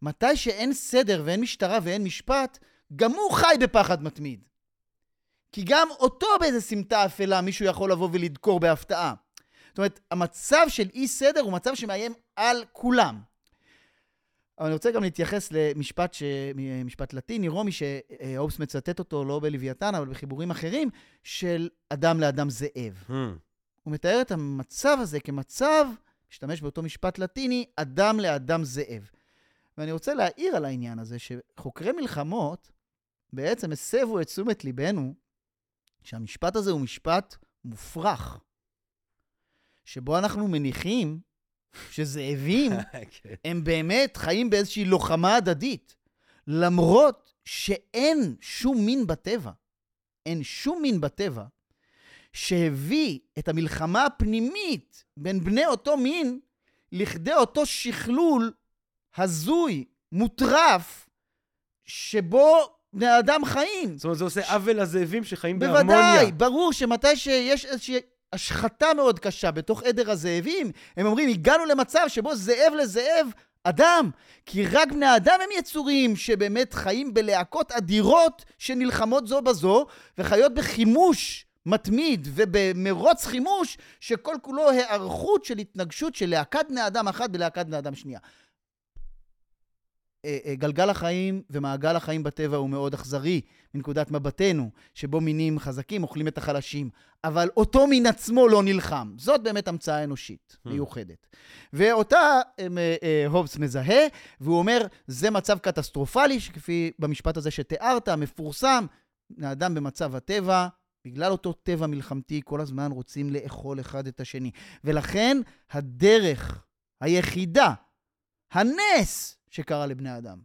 מתי שאין סדר ואין משטרה ואין משפט, גם הוא חי בפחד מתמיד. כי גם אותו באיזה סמטה אפלה מישהו יכול לבוא ולדקור בהפתעה. זאת אומרת, המצב של אי סדר הוא מצב שמאיים על כולם. אבל אני רוצה גם להתייחס למשפט ש... משפט לטיני, רומי, שהובס מצטט אותו לא בלוויתן, אבל בחיבורים אחרים, של אדם לאדם זאב. Hmm. הוא מתאר את המצב הזה כמצב, משתמש באותו משפט לטיני, אדם לאדם זאב. ואני רוצה להעיר על העניין הזה, שחוקרי מלחמות בעצם הסבו את תשומת ליבנו שהמשפט הזה הוא משפט מופרך, שבו אנחנו מניחים שזאבים כן. הם באמת חיים באיזושהי לוחמה הדדית, למרות שאין שום מין בטבע, אין שום מין בטבע שהביא את המלחמה הפנימית בין בני אותו מין לכדי אותו שכלול הזוי, מוטרף, שבו בני אדם חיים. זאת אומרת, זה עושה עוול לזאבים שחיים בהרמוניה. בוודאי, ברור שמתי שיש איזושהי השחתה מאוד קשה בתוך עדר הזאבים, הם אומרים, הגענו למצב שבו זאב לזאב אדם, כי רק בני האדם הם יצורים שבאמת חיים בלהקות אדירות שנלחמות זו בזו, וחיות בחימוש מתמיד ובמרוץ חימוש שכל כולו היערכות של התנגשות של להקת בני אדם אחת בלהקת בני אדם שנייה. אה, אה, גלגל החיים ומעגל החיים בטבע הוא מאוד אכזרי מנקודת מבטנו, שבו מינים חזקים אוכלים את החלשים, אבל אותו מין עצמו לא נלחם. זאת באמת המצאה אנושית Hmm. מיוחדת. ואותה הם, אה, הובס מזהה, והוא אומר, זה מצב קטסטרופלי, שכפי במשפט הזה שתיארת, המפורסם, בני אדם במצב הטבע, בגלל אותו טבע מלחמתי, כל הזמן רוצים לאכול אחד את השני. ולכן הדרך היחידה, הנס שקרה לבני אדם.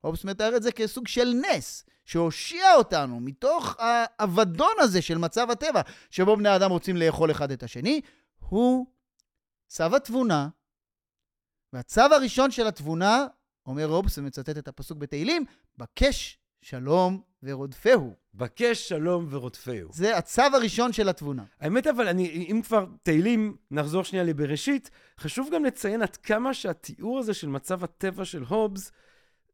הובס מתאר את זה כסוג של נס, שהושיע אותנו מתוך האבדון הזה של מצב הטבע, שבו בני אדם רוצים לאכול אחד את השני, הוא צו התבונה. והצו הראשון של התבונה, אומר הובס ומצטט את הפסוק בתהילים, בקש שלום ורודפהו. בקש שלום ורודפהו. זה הצו הראשון של התבונה. האמת אבל, אני, אם כבר תהילים, נחזור שנייה לבראשית, חשוב גם לציין עד כמה שהתיאור הזה של מצב הטבע של הובס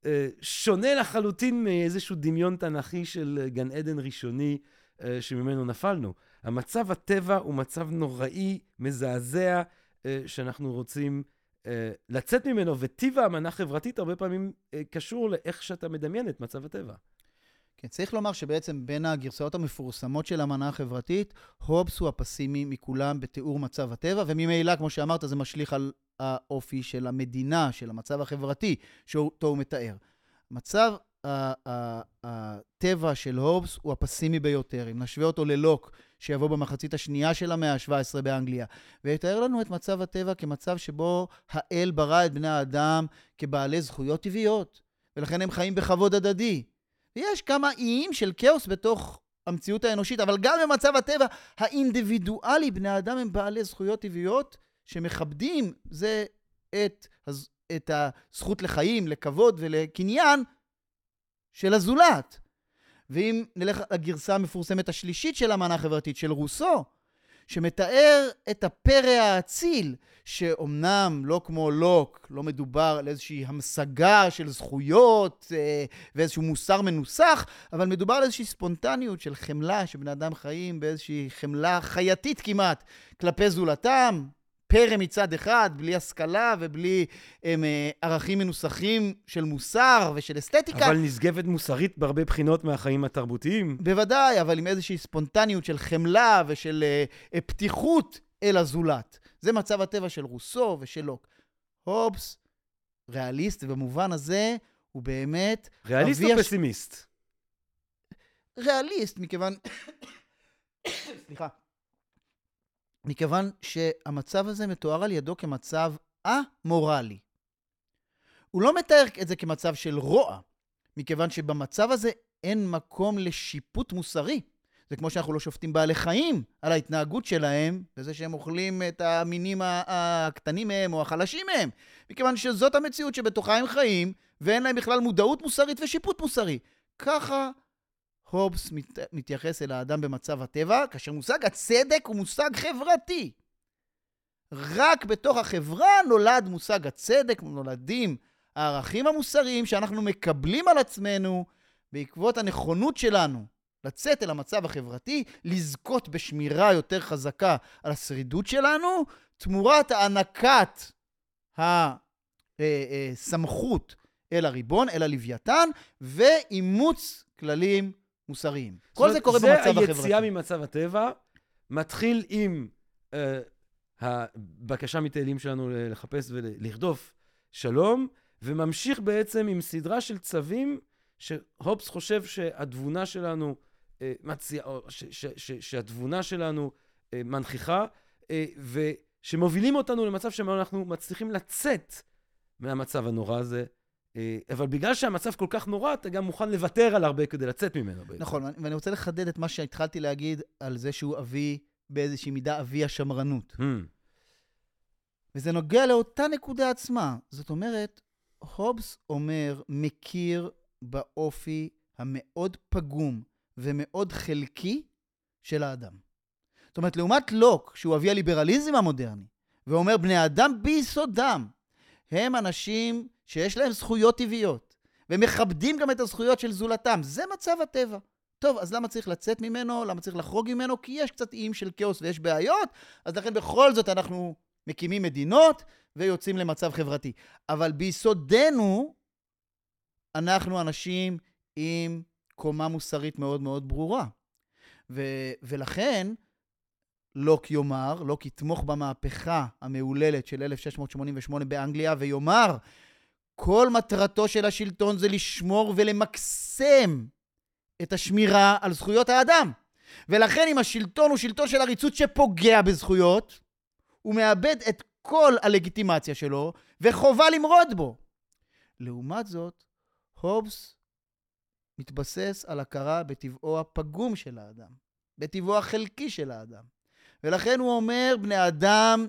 אה, שונה לחלוטין מאיזשהו דמיון תנכי של גן עדן ראשוני אה, שממנו נפלנו. המצב הטבע הוא מצב נוראי, מזעזע, אה, שאנחנו רוצים לצאת ממנו, וטיב האמנה חברתית הרבה פעמים אה, קשור לאיך שאתה מדמיין את מצב הטבע. כן, צריך לומר שבעצם בין הגרסאות המפורסמות של האמנה החברתית, הובס הוא הפסימי מכולם בתיאור מצב הטבע, וממילא, כמו שאמרת, זה משליך על האופי של המדינה, של המצב החברתי, שאותו הוא מתאר. מצב הטבע של הובס הוא הפסימי ביותר. אם נשווה אותו ללוק, שיבוא במחצית השנייה של המאה ה-17 באנגליה, ויתאר לנו את מצב הטבע כמצב שבו האל ברא את בני האדם כבעלי זכויות טבעיות, ולכן הם חיים בכבוד הדדי. ויש כמה איים של כאוס בתוך המציאות האנושית, אבל גם במצב הטבע האינדיבידואלי, בני האדם הם בעלי זכויות טבעיות שמכבדים זה את, את הזכות לחיים, לכבוד ולקניין של הזולת. ואם נלך לגרסה המפורסמת השלישית של האמנה החברתית, של רוסו, שמתאר את הפרא האציל, שאומנם לא כמו לוק, לא מדובר על איזושהי המשגה של זכויות אה, ואיזשהו מוסר מנוסח, אבל מדובר על איזושהי ספונטניות של חמלה, שבני אדם חיים באיזושהי חמלה חייתית כמעט כלפי זולתם, פרא מצד אחד, בלי השכלה ובלי הם, אה, ערכים מנוסחים של מוסר ושל אסתטיקה. אבל נשגבת מוסרית בהרבה בחינות מהחיים התרבותיים. בוודאי, אבל עם איזושהי ספונטניות של חמלה ושל אה, אה, פתיחות אל הזולת. זה מצב הטבע של רוסו ושל לוק. הובס, ריאליסט, ובמובן הזה הוא באמת ריאליסט או פסימיסט? ריאליסט, מכיוון... סליחה. מכיוון שהמצב הזה מתואר על ידו כמצב א-מורלי. הוא לא מתאר את זה כמצב של רוע, מכיוון שבמצב הזה אין מקום לשיפוט מוסרי. זה כמו שאנחנו לא שופטים בעלי חיים על ההתנהגות שלהם, בזה שהם אוכלים את המינים הקטנים מהם או החלשים מהם, מכיוון שזאת המציאות שבתוכה הם חיים, ואין להם בכלל מודעות מוסרית ושיפוט מוסרי. ככה הובס מת, מתייחס אל האדם במצב הטבע, כאשר מושג הצדק הוא מושג חברתי. רק בתוך החברה נולד מושג הצדק, נולדים הערכים המוסריים שאנחנו מקבלים על עצמנו בעקבות הנכונות שלנו לצאת אל המצב החברתי, לזכות בשמירה יותר חזקה על השרידות שלנו, תמורת הענקת הסמכות אל הריבון, אל הלוויתן, ואימוץ כללים מוסריים. כל זה קורה אומרת, במצב זה החברתי. היציאה ממצב הטבע, מתחיל עם אה, הבקשה מתהילים שלנו לחפש ולרדוף שלום, וממשיך בעצם עם סדרה של צווים שהופס חושב שהתבונה שלנו אה, מציעה, או ש- ש- ש- שהתבונה שלנו אה, מנכיחה, אה, ושמובילים אותנו למצב שבו אנחנו מצליחים לצאת מהמצב הנורא הזה. אה, אבל בגלל שהמצב כל כך נורא, אתה גם מוכן לוותר על הרבה כדי לצאת ממנו. נכון, ואני רוצה לחדד את מה שהתחלתי להגיד על זה שהוא אבי, באיזושהי מידה, אבי השמרנות. Hmm. וזה נוגע לאותה נקודה עצמה. זאת אומרת, הובס אומר, מכיר באופי המאוד פגום ומאוד חלקי של האדם. זאת אומרת, לעומת לוק, שהוא אבי הליברליזם המודרני, ואומר, בני אדם ביסודם הם אנשים שיש להם זכויות טבעיות, ומכבדים גם את הזכויות של זולתם. זה מצב הטבע. טוב, אז למה צריך לצאת ממנו? למה צריך לחרוג ממנו? כי יש קצת איים של כאוס ויש בעיות, אז לכן בכל זאת אנחנו מקימים מדינות ויוצאים למצב חברתי. אבל ביסודנו, אנחנו אנשים עם קומה מוסרית מאוד מאוד ברורה. ו- ולכן, לוק יאמר, לוק יתמוך במהפכה המהוללת של 1688 באנגליה, ויאמר, כל מטרתו של השלטון זה לשמור ולמקסם את השמירה על זכויות האדם. ולכן אם השלטון הוא שלטון של עריצות שפוגע בזכויות, הוא מאבד את כל הלגיטימציה שלו, וחובה למרוד בו. לעומת זאת, הובס מתבסס על הכרה בטבעו הפגום של האדם, בטבעו החלקי של האדם. ולכן הוא אומר, בני אדם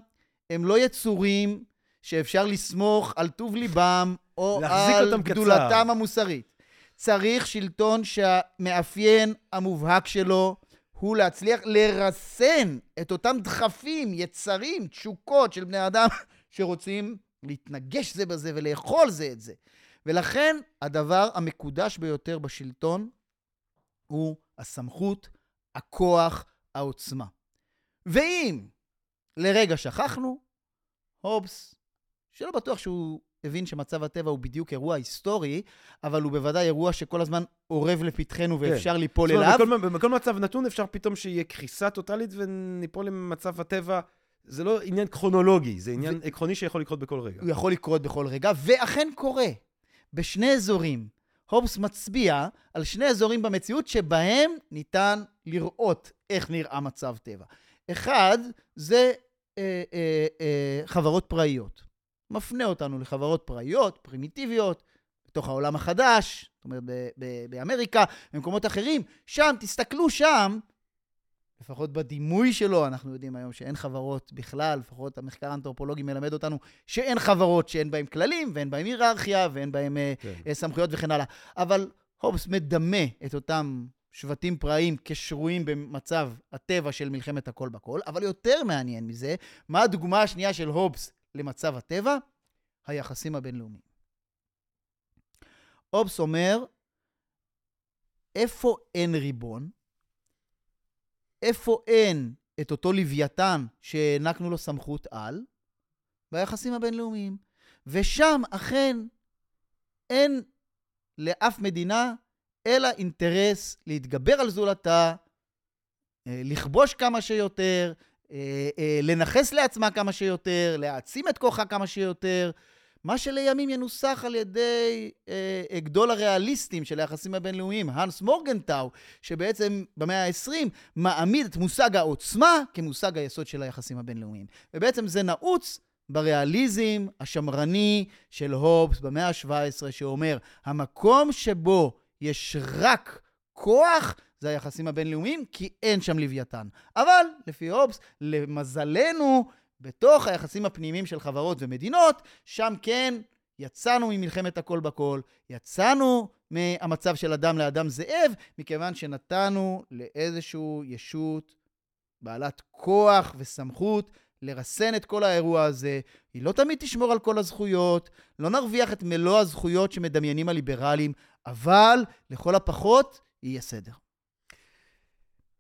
הם לא יצורים שאפשר לסמוך על טוב ליבם או על קצר. גדולתם המוסרית. צריך שלטון שהמאפיין המובהק שלו הוא להצליח לרסן את אותם דחפים, יצרים, תשוקות של בני אדם שרוצים להתנגש זה בזה ולאכול זה את זה. ולכן הדבר המקודש ביותר בשלטון הוא הסמכות, הכוח, העוצמה. ואם לרגע שכחנו, הובס, שלא בטוח שהוא הבין שמצב הטבע הוא בדיוק אירוע היסטורי, אבל הוא בוודאי אירוע שכל הזמן אורב לפתחנו ואפשר ליפול זאת אומרת, אליו. בכל, בכל מצב נתון אפשר פתאום שיהיה קריסה טוטאלית וניפול למצב הטבע. זה לא עניין כרונולוגי, זה עניין עקרוני שיכול לקרות בכל רגע. הוא יכול לקרות בכל רגע, ואכן קורה. בשני אזורים. הובס מצביע על שני אזורים במציאות שבהם ניתן לראות איך נראה מצב טבע. אחד, זה אה, אה, אה, חברות פראיות. מפנה אותנו לחברות פראיות, פרימיטיביות, בתוך העולם החדש, זאת אומרת, ב- ב- באמריקה, במקומות אחרים. שם, תסתכלו שם, לפחות בדימוי שלו, אנחנו יודעים היום שאין חברות בכלל, לפחות המחקר האנתרופולוגי מלמד אותנו שאין חברות שאין בהן כללים, ואין בהן היררכיה, ואין בהן אה, כן. אה, סמכויות וכן הלאה. אבל הובס מדמה את אותם שבטים פראיים כשרויים במצב הטבע של מלחמת הכל בכל, אבל יותר מעניין מזה, מה הדוגמה השנייה של הובס למצב הטבע? היחסים הבינלאומיים. הובס אומר, איפה אין ריבון? איפה אין את אותו לוויתן שהענקנו לו סמכות על? ביחסים הבינלאומיים. ושם אכן אין לאף מדינה אלא אינטרס להתגבר על זולתה, אה, לכבוש כמה שיותר, לנכס לעצמה כמה שיותר, להעצים את כוחה כמה שיותר, מה שלימים ינוסח על ידי אה, אה, גדול הריאליסטים של היחסים הבינלאומיים, האנס מורגנטאו, שבעצם במאה ה-20 מעמיד את מושג העוצמה כמושג היסוד של היחסים הבינלאומיים. ובעצם זה נעוץ בריאליזם השמרני של הובס במאה ה-17, שאומר, המקום שבו יש רק כוח, זה היחסים הבינלאומיים, כי אין שם לוויתן. אבל, לפי הובס, למזלנו, בתוך היחסים הפנימיים של חברות ומדינות, שם כן יצאנו ממלחמת הכל בכל, יצאנו מהמצב של אדם לאדם זאב, מכיוון שנתנו לאיזשהו ישות בעלת כוח וסמכות לרסן את כל האירוע הזה. היא לא תמיד תשמור על כל הזכויות, לא נרוויח את מלוא הזכויות שמדמיינים הליברלים, אבל לכל הפחות יהיה סדר.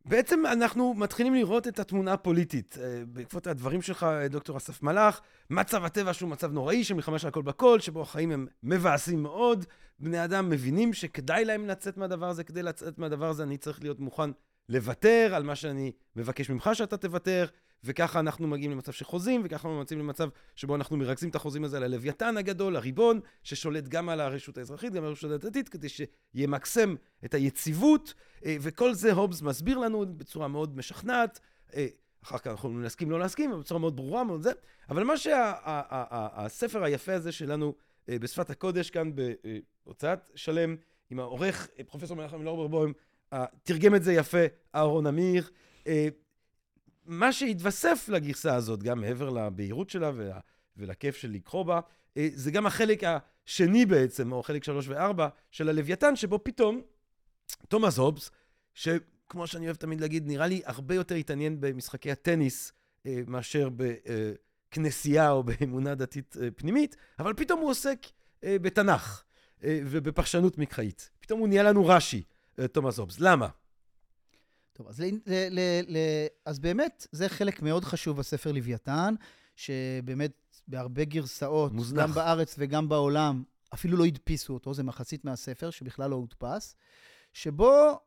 בעצם אנחנו מתחילים לראות את התמונה הפוליטית. אה, בעקבות הדברים שלך, דוקטור אסף מלאך, מצב הטבע שהוא מצב נוראי, של מלחמה של הכל בכל, שבו החיים הם מבאסים מאוד. בני אדם מבינים שכדאי להם לצאת מהדבר הזה, כדי לצאת מהדבר הזה אני צריך להיות מוכן לוותר על מה שאני מבקש ממך שאתה תוותר, וככה אנחנו מגיעים למצב של חוזים, וככה אנחנו מגיעים למצב שבו אנחנו מרכזים את החוזים הזה ללוויתן הגדול, הריבון, ששולט גם על הרשות האזרחית, גם על הרשות הדתית, כדי שימקסם את היציבות, אה, וכל זה הובס מסביר לנו בצורה מאוד משכנעת. אה, אחר כך אנחנו נסכים, לא להסכים, אבל בצורה מאוד ברורה, מאוד זה. אבל מה שהספר היפה הזה שלנו אה, בשפת הקודש כאן בהוצאת שלם, עם העורך, פרופסור מנחם לורברבוים, תרגם את זה יפה, אהרון אמיר. מה שהתווסף לגרסה הזאת, גם מעבר לבהירות שלה וה, ולכיף של לקרוא בה, אה, זה גם החלק השני בעצם, או חלק שלוש וארבע, של הלוויתן, שבו פתאום תומאס הובס, שכמו שאני אוהב תמיד להגיד, נראה לי הרבה יותר התעניין במשחקי הטניס אה, מאשר בכנסייה או באמונה דתית אה, פנימית, אבל פתאום הוא עוסק בתנ"ך ובפרשנות מקראית. פתאום הוא נהיה לנו רש"י, תומאס הובס. למה? טוב, אז, ל, ל, ל, ל, אז באמת, זה חלק מאוד חשוב בספר לוויתן, שבאמת בהרבה גרסאות, מוזנח. גם בארץ וגם בעולם, אפילו לא הדפיסו אותו, זה מחצית מהספר שבכלל לא הודפס, שבו,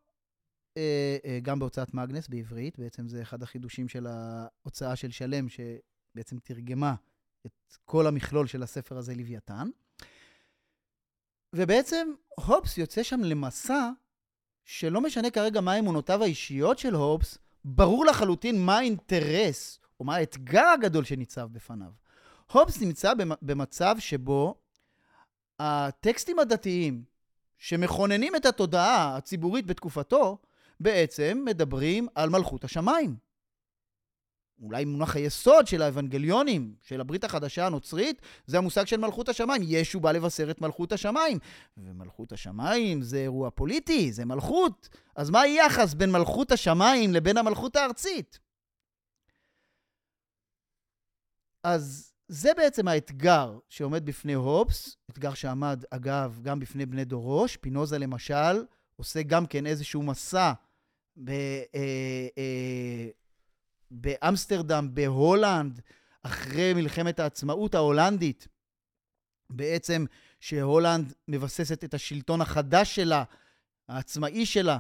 אה, אה, גם בהוצאת מאגנס בעברית, בעצם זה אחד החידושים של ההוצאה של שלם, שבעצם תרגמה את כל המכלול של הספר הזה, לוויתן. ובעצם הובס יוצא שם למסע שלא משנה כרגע מה אמונותיו האישיות של הובס, ברור לחלוטין מה האינטרס או מה האתגר הגדול שניצב בפניו. הובס נמצא במצב שבו הטקסטים הדתיים שמכוננים את התודעה הציבורית בתקופתו, בעצם מדברים על מלכות השמיים. אולי מונח היסוד של האבנגליונים, של הברית החדשה הנוצרית, זה המושג של מלכות השמיים. ישו בא לבשר את מלכות השמיים. ומלכות השמיים זה אירוע פוליטי, זה מלכות. אז מה היחס בין מלכות השמיים לבין המלכות הארצית? אז זה בעצם האתגר שעומד בפני הופס, אתגר שעמד, אגב, גם בפני בני דורו. שפינוזה, למשל, עושה גם כן איזשהו מסע ב... אה, אה, באמסטרדם, בהולנד, אחרי מלחמת העצמאות ההולנדית, בעצם שהולנד מבססת את השלטון החדש שלה, העצמאי שלה,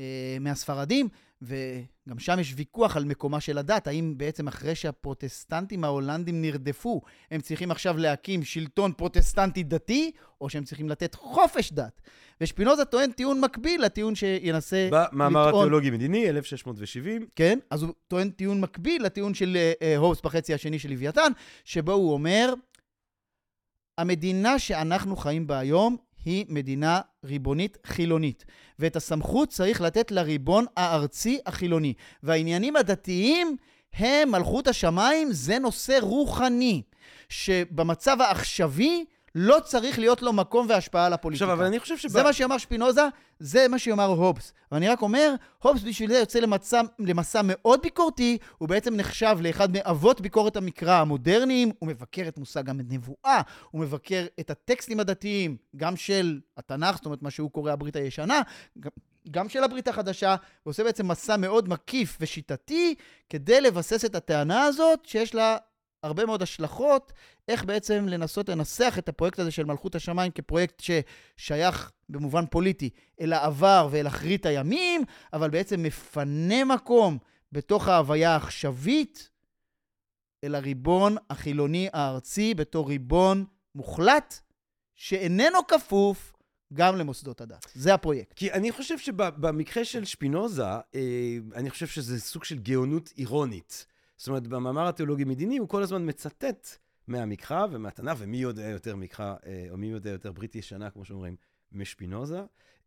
אה, מהספרדים, וגם שם יש ויכוח על מקומה של הדת, האם בעצם אחרי שהפרוטסטנטים ההולנדים נרדפו, הם צריכים עכשיו להקים שלטון פרוטסטנטי דתי, או שהם צריכים לתת חופש דת. ושפינוזה טוען טיעון מקביל לטיעון שינסה לטעון... במאמר התיאולוגי מדיני, 1670. כן, אז הוא טוען טיעון מקביל לטיעון של אה, הובס בחצי השני של לוויתן, שבו הוא אומר, המדינה שאנחנו חיים בה היום היא מדינה ריבונית חילונית, ואת הסמכות צריך לתת לריבון הארצי החילוני. והעניינים הדתיים הם מלכות השמיים, זה נושא רוחני, שבמצב העכשווי לא צריך להיות לו מקום והשפעה על הפוליטיקה. עכשיו, אבל אני חושב שבא... זה מה שאמר שפינוזה, זה מה שיאמר הובס. ואני רק אומר, הובס בשביל זה יוצא למצע, למסע מאוד ביקורתי, הוא בעצם נחשב לאחד מאבות ביקורת המקרא המודרניים, הוא מבקר את מושג הנבואה, הוא מבקר את הטקסטים הדתיים, גם של התנ"ך, זאת אומרת, מה שהוא קורא הברית הישנה, גם, גם של הברית החדשה, ועושה בעצם מסע מאוד מקיף ושיטתי, כדי לבסס את הטענה הזאת, שיש לה הרבה מאוד השלכות, איך בעצם לנסות לנסח את הפרויקט הזה של מלכות השמיים כפרויקט ששייך במובן פוליטי אל העבר ואל אחרית הימים, אבל בעצם מפנה מקום בתוך ההוויה העכשווית אל הריבון החילוני הארצי בתור ריבון מוחלט, שאיננו כפוף גם למוסדות הדת. זה הפרויקט. כי אני חושב שבמקרה של שפינוזה, אה, אני חושב שזה סוג של גאונות אירונית. זאת אומרת, במאמר התיאולוגי-מדיני הוא כל הזמן מצטט מהמקרא ומהתנ"ך, ומי יודע יותר מקרא, אה, או מי יודע יותר ברית ישנה, כמו שאומרים, משפינוזה,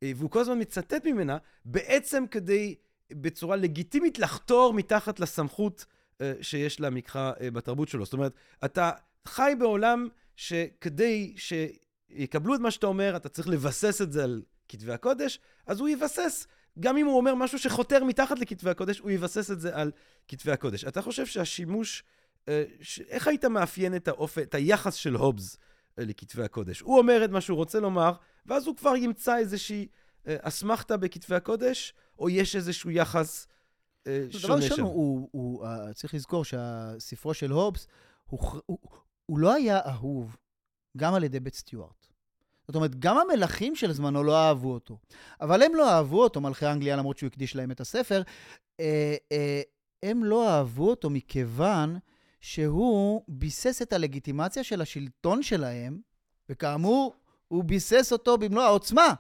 אה, והוא כל הזמן מצטט ממנה, בעצם כדי, בצורה לגיטימית, לחתור מתחת לסמכות אה, שיש למקרא בתרבות שלו. זאת אומרת, אתה חי בעולם שכדי שיקבלו את מה שאתה אומר, אתה צריך לבסס את זה על כתבי הקודש, אז הוא יבסס גם אם הוא אומר משהו שחותר מתחת לכתבי הקודש, הוא יבסס את זה על כתבי הקודש. אתה חושב שהשימוש, אה, ש... איך היית מאפיין את, האופ... את היחס של הובס אה, לכתבי הקודש? הוא אומר את מה שהוא רוצה לומר, ואז הוא כבר ימצא איזושהי אה, אסמכתה בכתבי הקודש, או יש איזשהו יחס אה, שונה שם? דבר ראשון, הוא, הוא, uh, צריך לזכור שהספרו של הובס, הוא, הוא, הוא לא היה אהוב גם על ידי בית סטיוארט. זאת אומרת, גם המלכים של זמנו לא אהבו אותו. אבל הם לא אהבו אותו, מלכי אנגליה, למרות שהוא הקדיש להם את הספר, אה, אה, הם לא אהבו אותו מכיוון שהוא ביסס את הלגיטימציה של השלטון שלהם, וכאמור, הוא ביסס אותו במלוא העוצמה.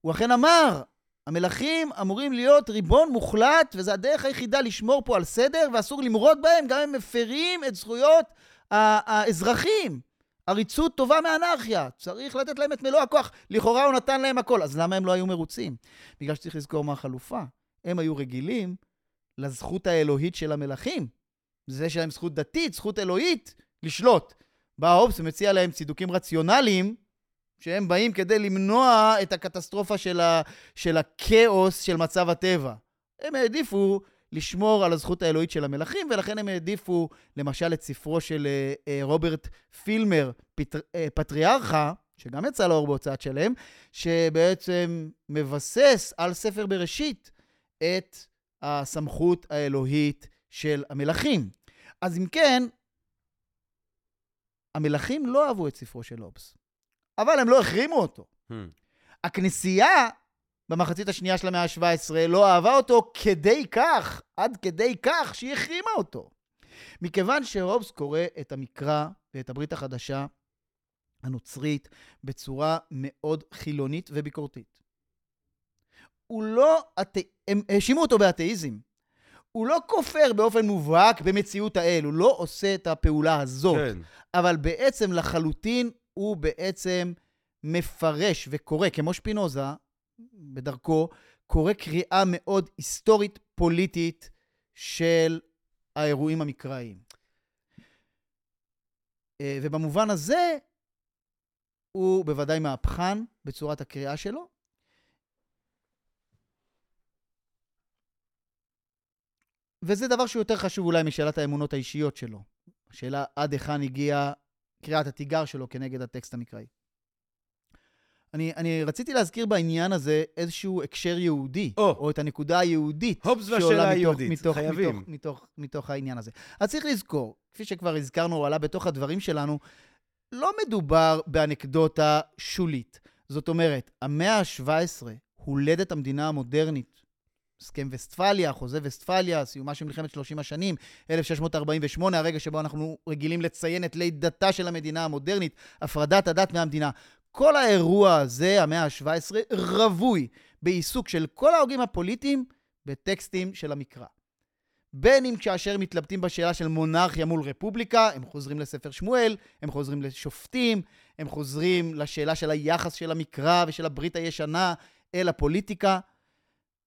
הוא אכן אמר, המלכים אמורים להיות ריבון מוחלט, וזו הדרך היחידה לשמור פה על סדר, ואסור למרוד בהם, גם אם מפרים את זכויות האזרחים. עריצות טובה מאנרכיה, צריך לתת להם את מלוא הכוח. לכאורה הוא נתן להם הכל, אז למה הם לא היו מרוצים? בגלל שצריך לזכור מה החלופה. הם היו רגילים לזכות האלוהית של המלכים. זה שיש להם זכות דתית, זכות אלוהית, לשלוט. בא הובס ומציע להם צידוקים רציונליים, שהם באים כדי למנוע את הקטסטרופה של, ה, של הכאוס של מצב הטבע. הם העדיפו לשמור על הזכות האלוהית של המלכים, ולכן הם העדיפו, למשל, את ספרו של אה, אה, רוברט פילמר, פטר, אה, פטריארכה, שגם יצא לאור בהוצאת שלם, שבעצם מבסס על ספר בראשית את הסמכות האלוהית של המלכים. אז אם כן, המלכים לא אהבו את ספרו של הובס, אבל הם לא החרימו אותו. Hmm. הכנסייה במחצית השנייה של המאה ה-17 לא אהבה אותו כדי כך, עד כדי כך שהיא החרימה אותו. מכיוון שהובס קורא את המקרא ואת הברית החדשה הנוצרית בצורה מאוד חילונית וביקורתית. הוא לא, הם האשימו אותו באתאיזם. הוא לא כופר באופן מובהק במציאות האל, הוא לא עושה את הפעולה הזאת. כן. אבל בעצם לחלוטין הוא בעצם מפרש וקורא, כמו שפינוזה, בדרכו, קורא קריאה מאוד היסטורית פוליטית של האירועים המקראיים. אה, ובמובן הזה, הוא בוודאי מהפכן בצורת הקריאה שלו. וזה דבר שהוא יותר חשוב אולי משאלת האמונות האישיות שלו. השאלה עד היכן הגיעה קריאת התיגר שלו כנגד הטקסט המקראי. אני, אני רציתי להזכיר בעניין הזה איזשהו הקשר יהודי, או, או את הנקודה היהודית. הובס והשאלה היהודית, מתוך, חייבים. מתוך, מתוך, מתוך העניין הזה. אז צריך לזכור, כפי שכבר הזכרנו, הוא עלה בתוך הדברים שלנו, לא מדובר באנקדוטה שולית. זאת אומרת, המאה ה-17, הולדת המדינה המודרנית, הסכם וסטפליה, חוזה וסטפליה, סיומה של מלחמת 30 השנים, 1648, הרגע שבו אנחנו רגילים לציין את לידתה של המדינה המודרנית, הפרדת הדת מהמדינה. כל האירוע הזה, המאה ה-17, רווי בעיסוק של כל ההוגים הפוליטיים בטקסטים של המקרא. בין אם כאשר מתלבטים בשאלה של מונרכיה מול רפובליקה, הם חוזרים לספר שמואל, הם חוזרים לשופטים, הם חוזרים לשאלה של היחס של המקרא ושל הברית הישנה אל הפוליטיקה.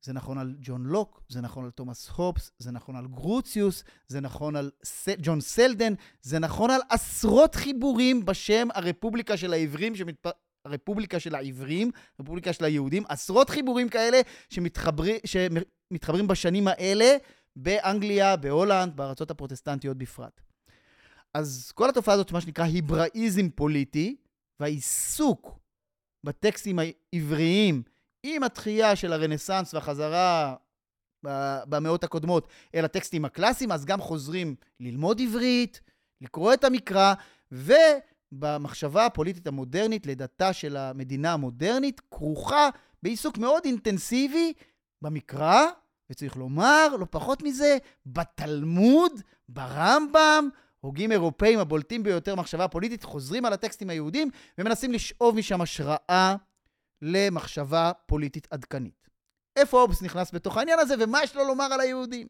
זה נכון על ג'ון לוק, זה נכון על תומאס הובס, זה נכון על גרוציוס, זה נכון על ס... ג'ון סלדן, זה נכון על עשרות חיבורים בשם הרפובליקה של העברים, שמת... הרפובליקה של העברים, הרפובליקה של היהודים, עשרות חיבורים כאלה שמתחברים, שמתחברים בשנים האלה באנגליה, בהולנד, בארצות הפרוטסטנטיות בפרט. אז כל התופעה הזאת, מה שנקרא היבראיזם פוליטי, והעיסוק בטקסטים העבריים, עם התחייה של הרנסאנס והחזרה במאות הקודמות אל הטקסטים הקלאסיים, אז גם חוזרים ללמוד עברית, לקרוא את המקרא, ובמחשבה הפוליטית המודרנית, לידתה של המדינה המודרנית, כרוכה בעיסוק מאוד אינטנסיבי במקרא, וצריך לומר, לא פחות מזה, בתלמוד, ברמב"ם, הוגים אירופאים הבולטים ביותר מחשבה פוליטית, חוזרים על הטקסטים היהודים ומנסים לשאוב משם השראה למחשבה פוליטית עדכנית. איפה אובס נכנס בתוך העניין הזה, ומה יש לו לומר על היהודים?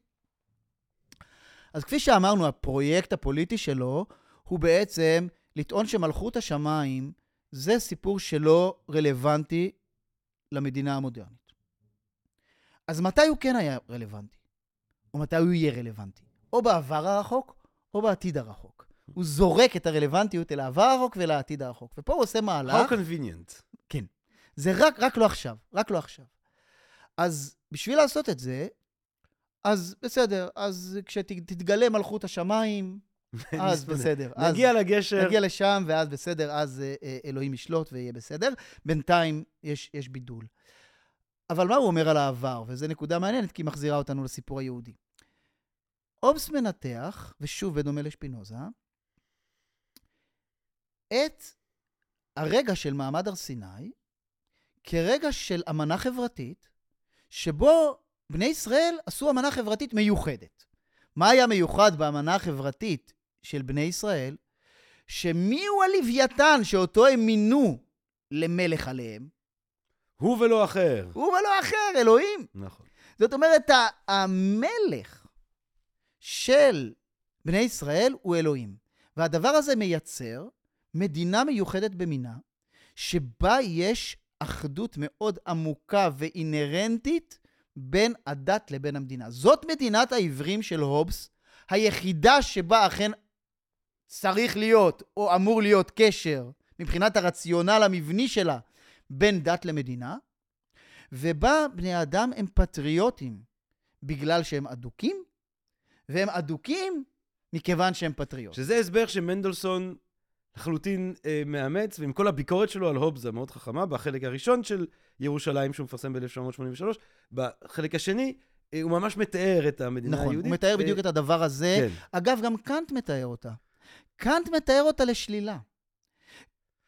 אז כפי שאמרנו, הפרויקט הפוליטי שלו הוא בעצם לטעון שמלכות השמיים זה סיפור שלא רלוונטי למדינה המודרנית. אז מתי הוא כן היה רלוונטי? או מתי הוא יהיה רלוונטי? או בעבר הרחוק, או בעתיד הרחוק. הוא זורק את הרלוונטיות אל העבר הרחוק ואל העתיד הרחוק. ופה הוא עושה מהלך... How convenient. זה רק, רק לא עכשיו, רק לא עכשיו. אז בשביל לעשות את זה, אז בסדר, אז כשתתגלה מלכות השמיים, אז בסדר. נגיע אז, לגשר. נגיע לשם, ואז בסדר, אז אה, אה, אלוהים ישלוט ויהיה בסדר. בינתיים יש, יש בידול. אבל מה הוא אומר על העבר? וזו נקודה מעניינת, כי היא מחזירה אותנו לסיפור היהודי. אובס מנתח, ושוב בדומה לשפינוזה, את הרגע של מעמד הר סיני כרגע של אמנה חברתית, שבו בני ישראל עשו אמנה חברתית מיוחדת. מה היה מיוחד באמנה החברתית של בני ישראל? שמי הוא הלוויתן שאותו הם מינו למלך עליהם? הוא ולא אחר. הוא ולא אחר, אלוהים. נכון. זאת אומרת, המלך של בני ישראל הוא אלוהים. והדבר הזה מייצר מדינה מיוחדת במינה, שבה יש אחדות מאוד עמוקה ואינהרנטית בין הדת לבין המדינה. זאת מדינת העברים של הובס, היחידה שבה אכן צריך להיות, או אמור להיות קשר, מבחינת הרציונל המבני שלה, בין דת למדינה, ובה בני האדם הם פטריוטים בגלל שהם אדוקים, והם אדוקים מכיוון שהם פטריוטים. שזה הסבר שמנדלסון לחלוטין אה, מאמץ, ועם כל הביקורת שלו על הובס המאוד חכמה, בחלק הראשון של ירושלים, שהוא מפרסם ב-1983, בחלק השני, אה, הוא ממש מתאר את המדינה נכון, היהודית. הוא מתאר בדיוק אה, את הדבר הזה. כן. אגב, גם קאנט מתאר אותה. קאנט מתאר אותה לשלילה.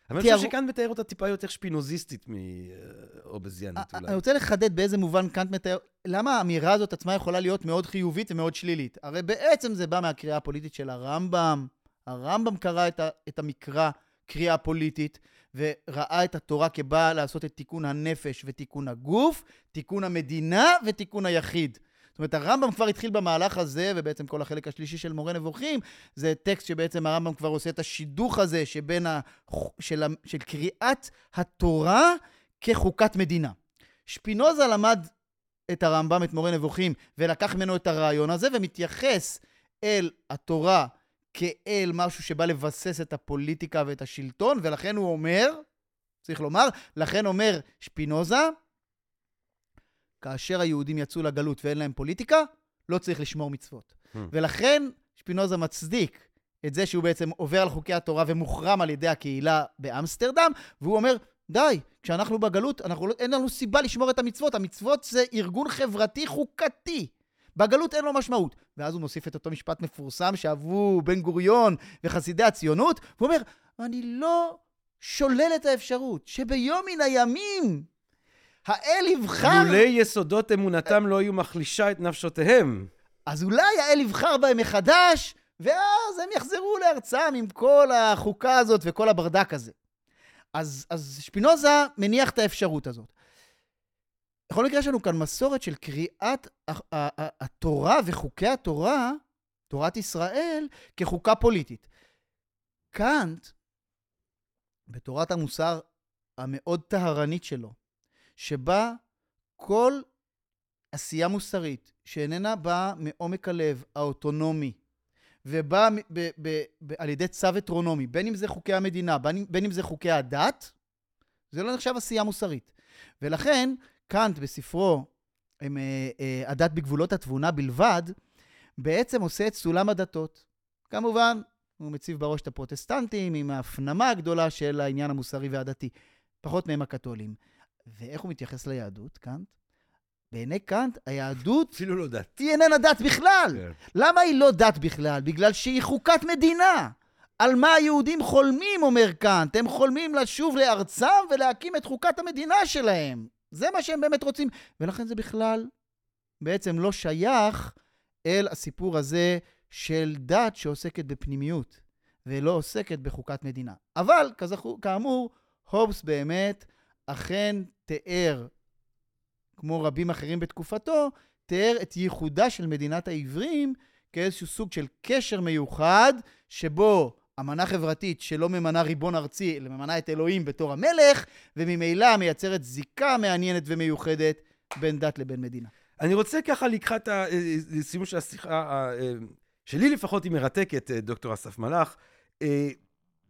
אבל אני חושב שכאן מתאר אותה טיפה יותר שפינוזיסטית מאובזיאנית א- אולי. אני רוצה לחדד באיזה מובן קאנט מתאר, למה האמירה הזאת עצמה יכולה להיות מאוד חיובית ומאוד שלילית? הרי בעצם זה בא מהקריאה הפוליטית של הרמב"ם. הרמב"ם קרא את, ה, את המקרא קריאה פוליטית, וראה את התורה כבאה לעשות את תיקון הנפש ותיקון הגוף, תיקון המדינה ותיקון היחיד. זאת אומרת, הרמב"ם כבר התחיל במהלך הזה, ובעצם כל החלק השלישי של מורה נבוכים, זה טקסט שבעצם הרמב"ם כבר עושה את השידוך הזה שבין ה... של. של קריאת התורה כחוקת מדינה. שפינוזה למד את הרמב"ם, את מורה נבוכים, ולקח ממנו את הרעיון הזה, ומתייחס אל התורה כאל משהו שבא לבסס את הפוליטיקה ואת השלטון, ולכן הוא אומר, צריך לומר, לכן אומר שפינוזה, כאשר היהודים יצאו לגלות ואין להם פוליטיקה, לא צריך לשמור מצוות. Hmm. ולכן שפינוזה מצדיק את זה שהוא בעצם עובר על חוקי התורה ומוחרם על ידי הקהילה באמסטרדם, והוא אומר, די, כשאנחנו בגלות, אנחנו, לא- אין לנו סיבה לשמור את המצוות. המצוות זה ארגון חברתי חוקתי. בגלות אין לו משמעות. ואז הוא מוסיף את אותו משפט מפורסם שאהבו בן גוריון וחסידי הציונות, והוא אומר, אני לא שולל את האפשרות שביום מן הימים האל יבחר... לולי יסודות אמונתם לא היו מחלישה את נפשותיהם. אז אולי האל יבחר בהם מחדש, ואז הם יחזרו לארצם עם כל החוקה הזאת וכל הברדק הזה. אז, אז שפינוזה מניח את האפשרות הזאת. בכל מקרה יש לנו כאן מסורת של קריאת התורה וחוקי התורה, תורת ישראל, כחוקה פוליטית. קאנט, בתורת המוסר המאוד טהרנית שלו, שבה כל עשייה מוסרית שאיננה באה מעומק הלב האוטונומי, ובאה ב- ב- ב- על ידי צו אטרונומי, בין אם זה חוקי המדינה, בין אם, בין אם זה חוקי הדת, זה לא נחשב עשייה מוסרית. ולכן, קאנט בספרו, עם, אה, אה, הדת בגבולות התבונה בלבד, בעצם עושה את סולם הדתות. כמובן, הוא מציב בראש את הפרוטסטנטים עם ההפנמה הגדולה של העניין המוסרי והדתי, פחות מהם הקתולים. ואיך הוא מתייחס ליהדות, קאנט? בעיני קאנט, היהדות אפילו לא דת. היא איננה דת בכלל. כן. למה היא לא דת בכלל? בגלל שהיא חוקת מדינה. על מה היהודים חולמים, אומר קאנט. הם חולמים לשוב לארצם ולהקים את חוקת המדינה שלהם. זה מה שהם באמת רוצים. ולכן זה בכלל בעצם לא שייך אל הסיפור הזה של דת שעוסקת בפנימיות, ולא עוסקת בחוקת מדינה. אבל, כזכור, כאמור, הובס באמת אכן תיאר, כמו רבים אחרים בתקופתו, תיאר את ייחודה של מדינת העברים כאיזשהו סוג של קשר מיוחד, שבו אמנה חברתית שלא ממנה ריבון ארצי, אלא ממנה את אלוהים בתור המלך, וממילא מייצרת זיקה מעניינת ומיוחדת בין דת לבין מדינה. אני רוצה ככה לקראת הסיום של השיחה, אה, שלי לפחות היא מרתקת, אה, דוקטור אסף מלאך, אה,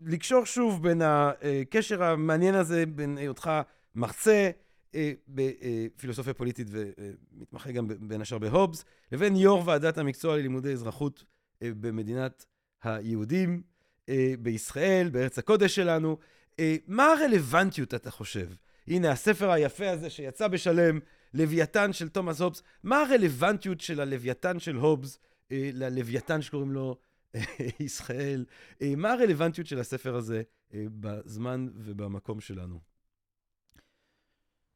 לקשור שוב בין הקשר המעניין הזה, בין היותך מרצה אה, בפילוסופיה פוליטית ומתמחה גם בין השאר בהובס, לבין יו"ר ועדת המקצוע ללימודי אזרחות אה, במדינת היהודים, אה, בישראל, בארץ הקודש שלנו. אה, מה הרלוונטיות, אתה חושב? הנה, הספר היפה הזה שיצא בשלם, לוויתן של תומאס הובס, מה הרלוונטיות של הלוויתן של הובס אה, ללוויתן שקוראים לו אה, ישראל? אה, מה הרלוונטיות של הספר הזה אה, בזמן ובמקום שלנו?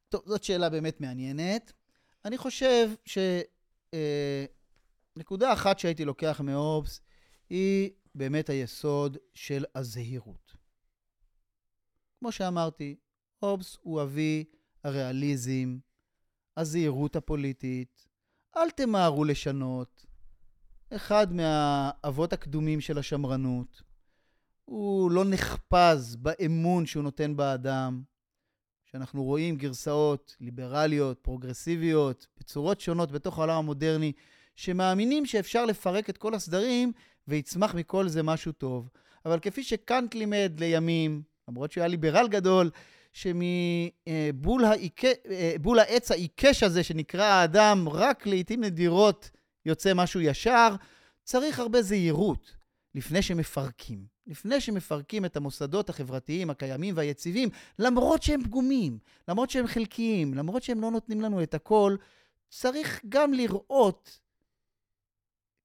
טוב, זאת שאלה באמת מעניינת. אני חושב ש... אה, נקודה אחת שהייתי לוקח מהובס היא באמת היסוד של הזהירות. כמו שאמרתי, הובס הוא אבי הריאליזם, הזהירות הפוליטית, אל תמהרו לשנות. אחד מהאבות הקדומים של השמרנות. הוא לא נחפז באמון שהוא נותן באדם. שאנחנו רואים גרסאות ליברליות, פרוגרסיביות, בצורות שונות בתוך העולם המודרני, שמאמינים שאפשר לפרק את כל הסדרים ויצמח מכל זה משהו טוב. אבל כפי שקאנט לימד לימים, למרות שהוא היה ליברל גדול, שמבול העיקש, העץ העיקש הזה שנקרא האדם, רק לעיתים נדירות יוצא משהו ישר, צריך הרבה זהירות לפני שמפרקים. לפני שמפרקים את המוסדות החברתיים הקיימים והיציבים, למרות שהם פגומים, למרות שהם חלקיים, למרות שהם לא נותנים לנו את הכל, צריך גם לראות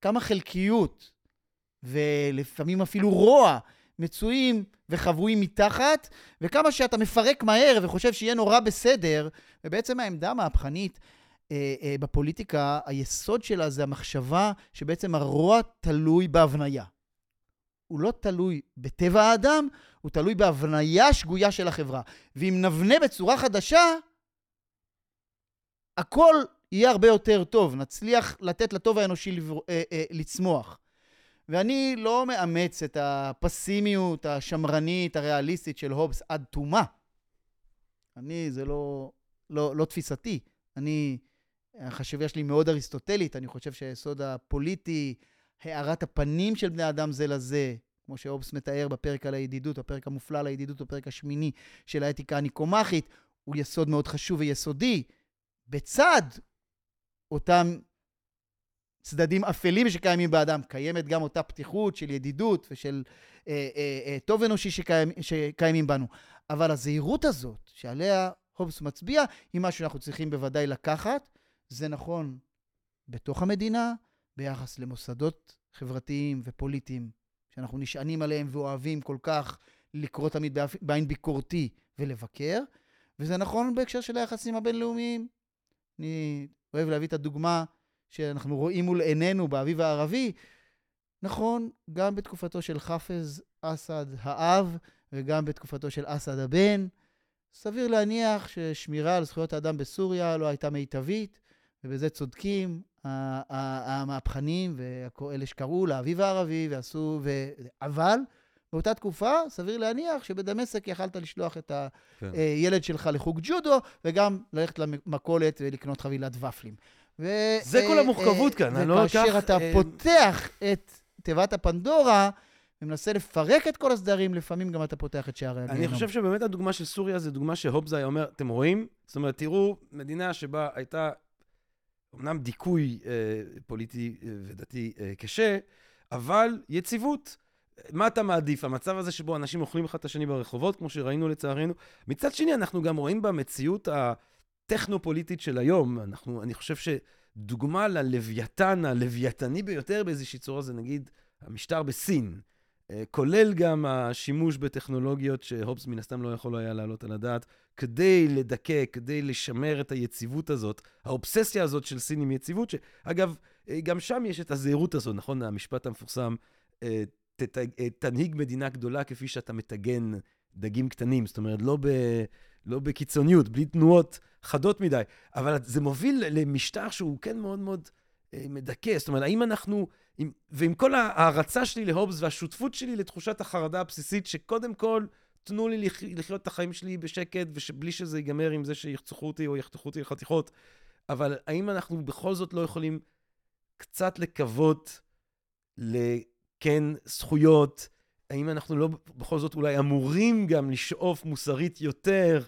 כמה חלקיות ולפעמים אפילו רוע מצויים וחבויים מתחת, וכמה שאתה מפרק מהר וחושב שיהיה נורא בסדר, ובעצם העמדה המהפכנית אה, אה, בפוליטיקה, היסוד שלה זה המחשבה שבעצם הרוע תלוי בהבניה. הוא לא תלוי בטבע האדם, הוא תלוי בהבניה שגויה של החברה. ואם נבנה בצורה חדשה, הכל יהיה הרבה יותר טוב, נצליח לתת לטוב האנושי. אה, אה, לצמוח. ואני לא מאמץ את הפסימיות השמרנית, הריאליסטית של הובס עד תומה. אני, זה לא, לא, לא תפיסתי. אני, החשיבה שלי מאוד אריסטוטלית, אני חושב שהיסוד הפוליטי, הארת הפנים של בני אדם זה לזה, כמו שהובס מתאר בפרק על הידידות, הפרק המופלא על הידידות, הפרק השמיני של האתיקה הניקומחית, הוא יסוד מאוד חשוב ויסודי, בצד אותם צדדים אפלים שקיימים באדם, קיימת גם אותה פתיחות של ידידות ושל אה, אה, אה, טוב אנושי שקיים, שקיימים בנו. אבל הזהירות הזאת, שעליה הובס מצביע, היא משהו שאנחנו צריכים בוודאי לקחת. זה נכון בתוך המדינה, ביחס למוסדות חברתיים ופוליטיים, שאנחנו נשענים עליהם ואוהבים כל כך לקרוא תמיד בעין ביקורתי ולבקר, וזה נכון בהקשר של היחסים הבינלאומיים. אני אוהב להביא את הדוגמה שאנחנו רואים מול עינינו באביב הערבי, נכון, גם בתקופתו של חאפז אסד האב וגם בתקופתו של אסד הבן, סביר להניח ששמירה על זכויות האדם בסוריה לא הייתה מיטבית, ובזה צודקים המהפכנים ואלה שקראו לאביב הערבי ועשו... ו... אבל באותה תקופה, סביר להניח שבדמשק יכלת לשלוח את הילד כן. שלך לחוג ג'ודו, וגם ללכת למכולת ולקנות חבילת ופלים. ו... זה כל המורכבות כאן, אני לא אקח... וכאשר אתה פותח את תיבת הפנדורה, ומנסה לפרק את כל הסדרים, לפעמים גם אתה פותח את שערי הגיהנום. אני חושב שבאמת הדוגמה של סוריה זה דוגמה שהובזה היה אומר, אתם רואים? זאת אומרת, תראו, מדינה שבה הייתה אמנם דיכוי אה, פוליטי אה, ודתי אה, קשה, אבל יציבות. מה אתה מעדיף? המצב הזה שבו אנשים אוכלים אחד את השני ברחובות, כמו שראינו לצערנו. מצד שני, אנחנו גם רואים במציאות הטכנו-פוליטית של היום, אנחנו, אני חושב שדוגמה ללוויתן, הלווייתני ביותר באיזושהי צורה, זה נגיד המשטר בסין. אה, כולל גם השימוש בטכנולוגיות שהובס מן הסתם לא יכול היה להעלות על הדעת, כדי לדכא, כדי לשמר את היציבות הזאת, האובססיה הזאת של סין עם יציבות, שאגב, אה, גם שם יש את הזהירות הזאת, נכון? המשפט המפורסם, אה, תנהיג מדינה גדולה כפי שאתה מטגן דגים קטנים, זאת אומרת, לא, ב, לא בקיצוניות, בלי תנועות חדות מדי, אבל זה מוביל למשטר שהוא כן מאוד מאוד מדכא. זאת אומרת, האם אנחנו... עם, ועם כל ההערצה שלי להובס והשותפות שלי לתחושת החרדה הבסיסית, שקודם כל, תנו לי לח, לחיות את החיים שלי בשקט, ובלי שזה ייגמר עם זה שירצחו אותי או יחתכו אותי לחתיכות, אבל האם אנחנו בכל זאת לא יכולים קצת לקוות לכן זכויות? האם אנחנו לא בכל זאת אולי אמורים גם לשאוף מוסרית יותר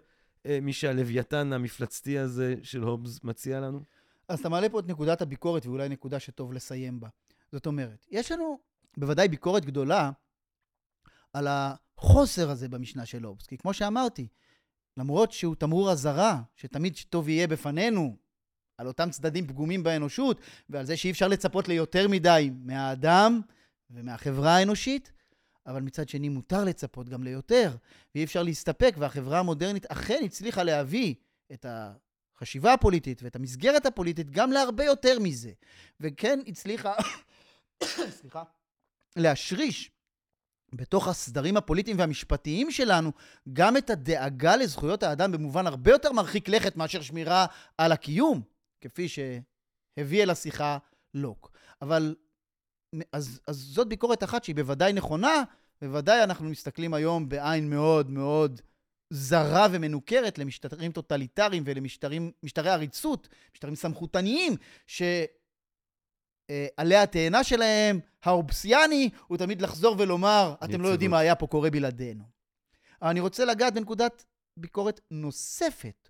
אה, משהלוויתן המפלצתי הזה של הובס מציע לנו? אז אתה מעלה פה את נקודת הביקורת, ואולי נקודה שטוב לסיים בה. זאת אומרת, יש לנו בוודאי ביקורת גדולה על החוסר הזה במשנה של אובס. כי כמו שאמרתי, למרות שהוא תמרור אזהרה, שתמיד טוב יהיה בפנינו, על אותם צדדים פגומים באנושות, ועל זה שאי אפשר לצפות ליותר מדי מהאדם ומהחברה האנושית, אבל מצד שני מותר לצפות גם ליותר, ואי אפשר להסתפק, והחברה המודרנית אכן הצליחה להביא את החשיבה הפוליטית ואת המסגרת הפוליטית גם להרבה יותר מזה. וכן הצליחה, סליחה, להשריש בתוך הסדרים הפוליטיים והמשפטיים שלנו גם את הדאגה לזכויות האדם במובן הרבה יותר מרחיק לכת מאשר שמירה על הקיום, כפי שהביא אל השיחה לוק. אבל אז, אז זאת ביקורת אחת שהיא בוודאי נכונה, בוודאי אנחנו מסתכלים היום בעין מאוד מאוד זרה ומנוכרת למשטרים טוטליטריים ולמשטרי עריצות, משטרים סמכותניים, שעלי התאנה שלהם, האובסיאני, הוא תמיד לחזור ולומר, אתם יציבות. לא יודעים מה היה פה קורה בלעדינו. אני רוצה לגעת בנקודת ביקורת נוספת,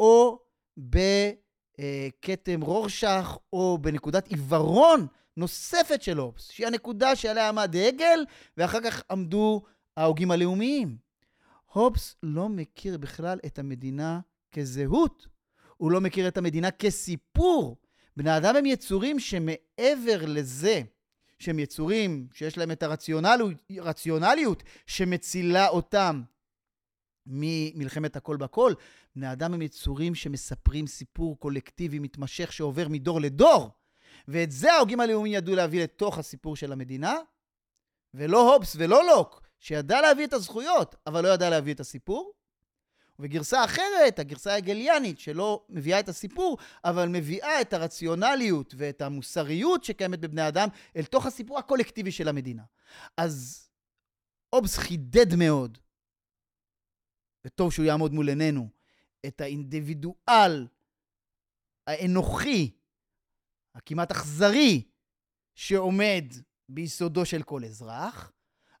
או בכתם רורשך, או בנקודת עיוורון נוספת של אופס, שהיא הנקודה שעליה עמד הגל, ואחר כך עמדו ההוגים הלאומיים. הובס לא מכיר בכלל את המדינה כזהות. הוא לא מכיר את המדינה כסיפור. בני אדם הם יצורים שמעבר לזה שהם יצורים שיש להם את הרציונליות שמצילה אותם ממלחמת הכל בכל, בני אדם הם יצורים שמספרים סיפור קולקטיבי מתמשך שעובר מדור לדור. ואת זה ההוגים הלאומיים ידעו להביא לתוך הסיפור של המדינה, ולא הובס ולא לוק, שידע להביא את הזכויות, אבל לא ידע להביא את הסיפור. וגרסה אחרת, הגרסה ההגליאנית, שלא מביאה את הסיפור, אבל מביאה את הרציונליות ואת המוסריות שקיימת בבני אדם אל תוך הסיפור הקולקטיבי של המדינה. אז אובס חידד מאוד, וטוב שהוא יעמוד מול עינינו, את האינדיבידואל האנוכי, הכמעט אכזרי, שעומד ביסודו של כל אזרח,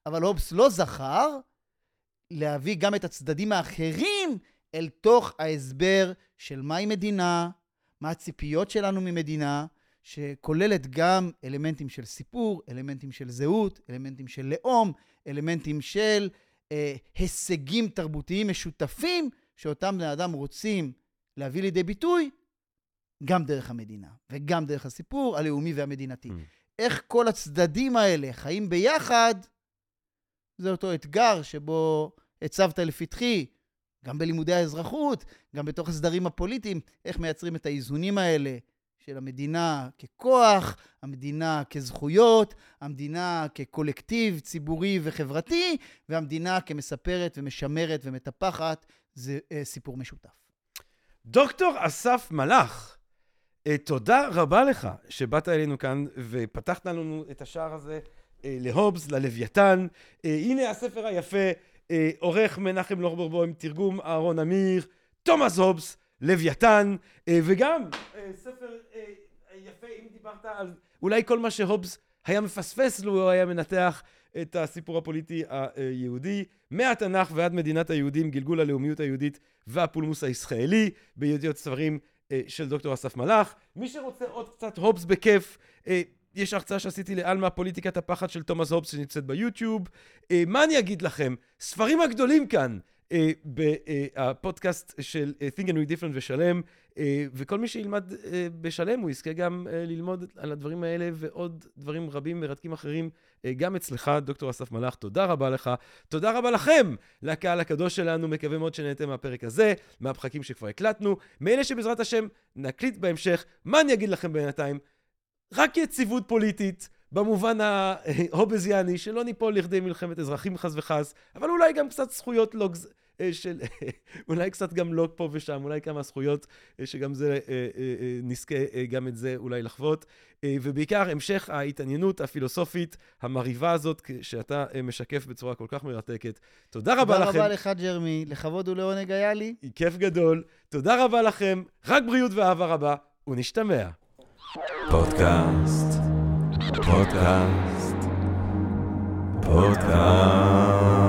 אבל הובס לא זכר להביא גם את הצדדים האחרים אל תוך ההסבר של מהי מדינה, מה הציפיות שלנו ממדינה, שכוללת גם אלמנטים של סיפור, אלמנטים של זהות, אלמנטים של לאום, אלמנטים של אה, הישגים תרבותיים משותפים, שאותם בני אדם רוצים להביא לידי ביטוי גם דרך המדינה וגם דרך הסיפור הלאומי והמדינתי. Mm. איך כל הצדדים האלה חיים ביחד, זה אותו אתגר שבו הצבת לפתחי, גם בלימודי האזרחות, גם בתוך הסדרים הפוליטיים, איך מייצרים את האיזונים האלה של המדינה ככוח, המדינה כזכויות, המדינה כקולקטיב ציבורי וחברתי, והמדינה כמספרת ומשמרת ומטפחת, זה אה, סיפור משותף. דוקטור אסף מלאך, תודה רבה לך שבאת אלינו כאן ופתחת לנו את השער הזה אה, להובס, ללוויתן. אה, הנה הספר היפה, אה, עורך מנחם לורברבו עם תרגום אהרון אמיר, תומאס הובס, לוויתן, וגם ספר יפה, אם דיברת על אולי כל מה שהובס היה מפספס לו הוא היה מנתח את הסיפור הפוליטי היהודי, מהתנ"ך ועד מדינת היהודים, גלגול הלאומיות היהודית והפולמוס הישראלי, בידיעות ספרים של דוקטור אסף מלאך. מי שרוצה עוד קצת הובס בכיף, יש הרצאה שעשיתי לעלמה, פוליטיקת הפחד של תומאס הובס שנמצאת ביוטיוב. אה, מה אני אגיד לכם? ספרים הגדולים כאן אה, בפודקאסט של אה, Think and We Different ושלם, אה, וכל מי שילמד אה, בשלם, הוא יזכה גם אה, ללמוד על הדברים האלה ועוד דברים רבים מרתקים אחרים, אה, גם אצלך, דוקטור אסף מלאך, תודה רבה לך. תודה רבה לכם, לקהל הקדוש שלנו, מקווה מאוד שנהנתם מהפרק הזה, מהפחקים שכבר הקלטנו, מאלה שבעזרת השם נקליט בהמשך. מה אני אגיד לכם בינתיים? רק יציבות פוליטית, במובן ההובזיאני, שלא ניפול לכדי מלחמת אזרחים חס וחס, אבל אולי גם קצת זכויות לא... של... אולי קצת גם לא פה ושם, אולי כמה זכויות, אה, שגם זה, אה, נזכה גם את זה אולי לחוות. ובעיקר המשך ההתעניינות הפילוסופית המרהיבה הזאת, שאתה משקף בצורה כל כך מרתקת. תודה רבה לכם. תודה רבה לך, ג'רמי. לכבוד ולעונג היה לי. כיף גדול. תודה רבה לכם. רק בריאות ואהבה רבה, ונשתמע. פודקאסט, פודקאסט, פודקאסט.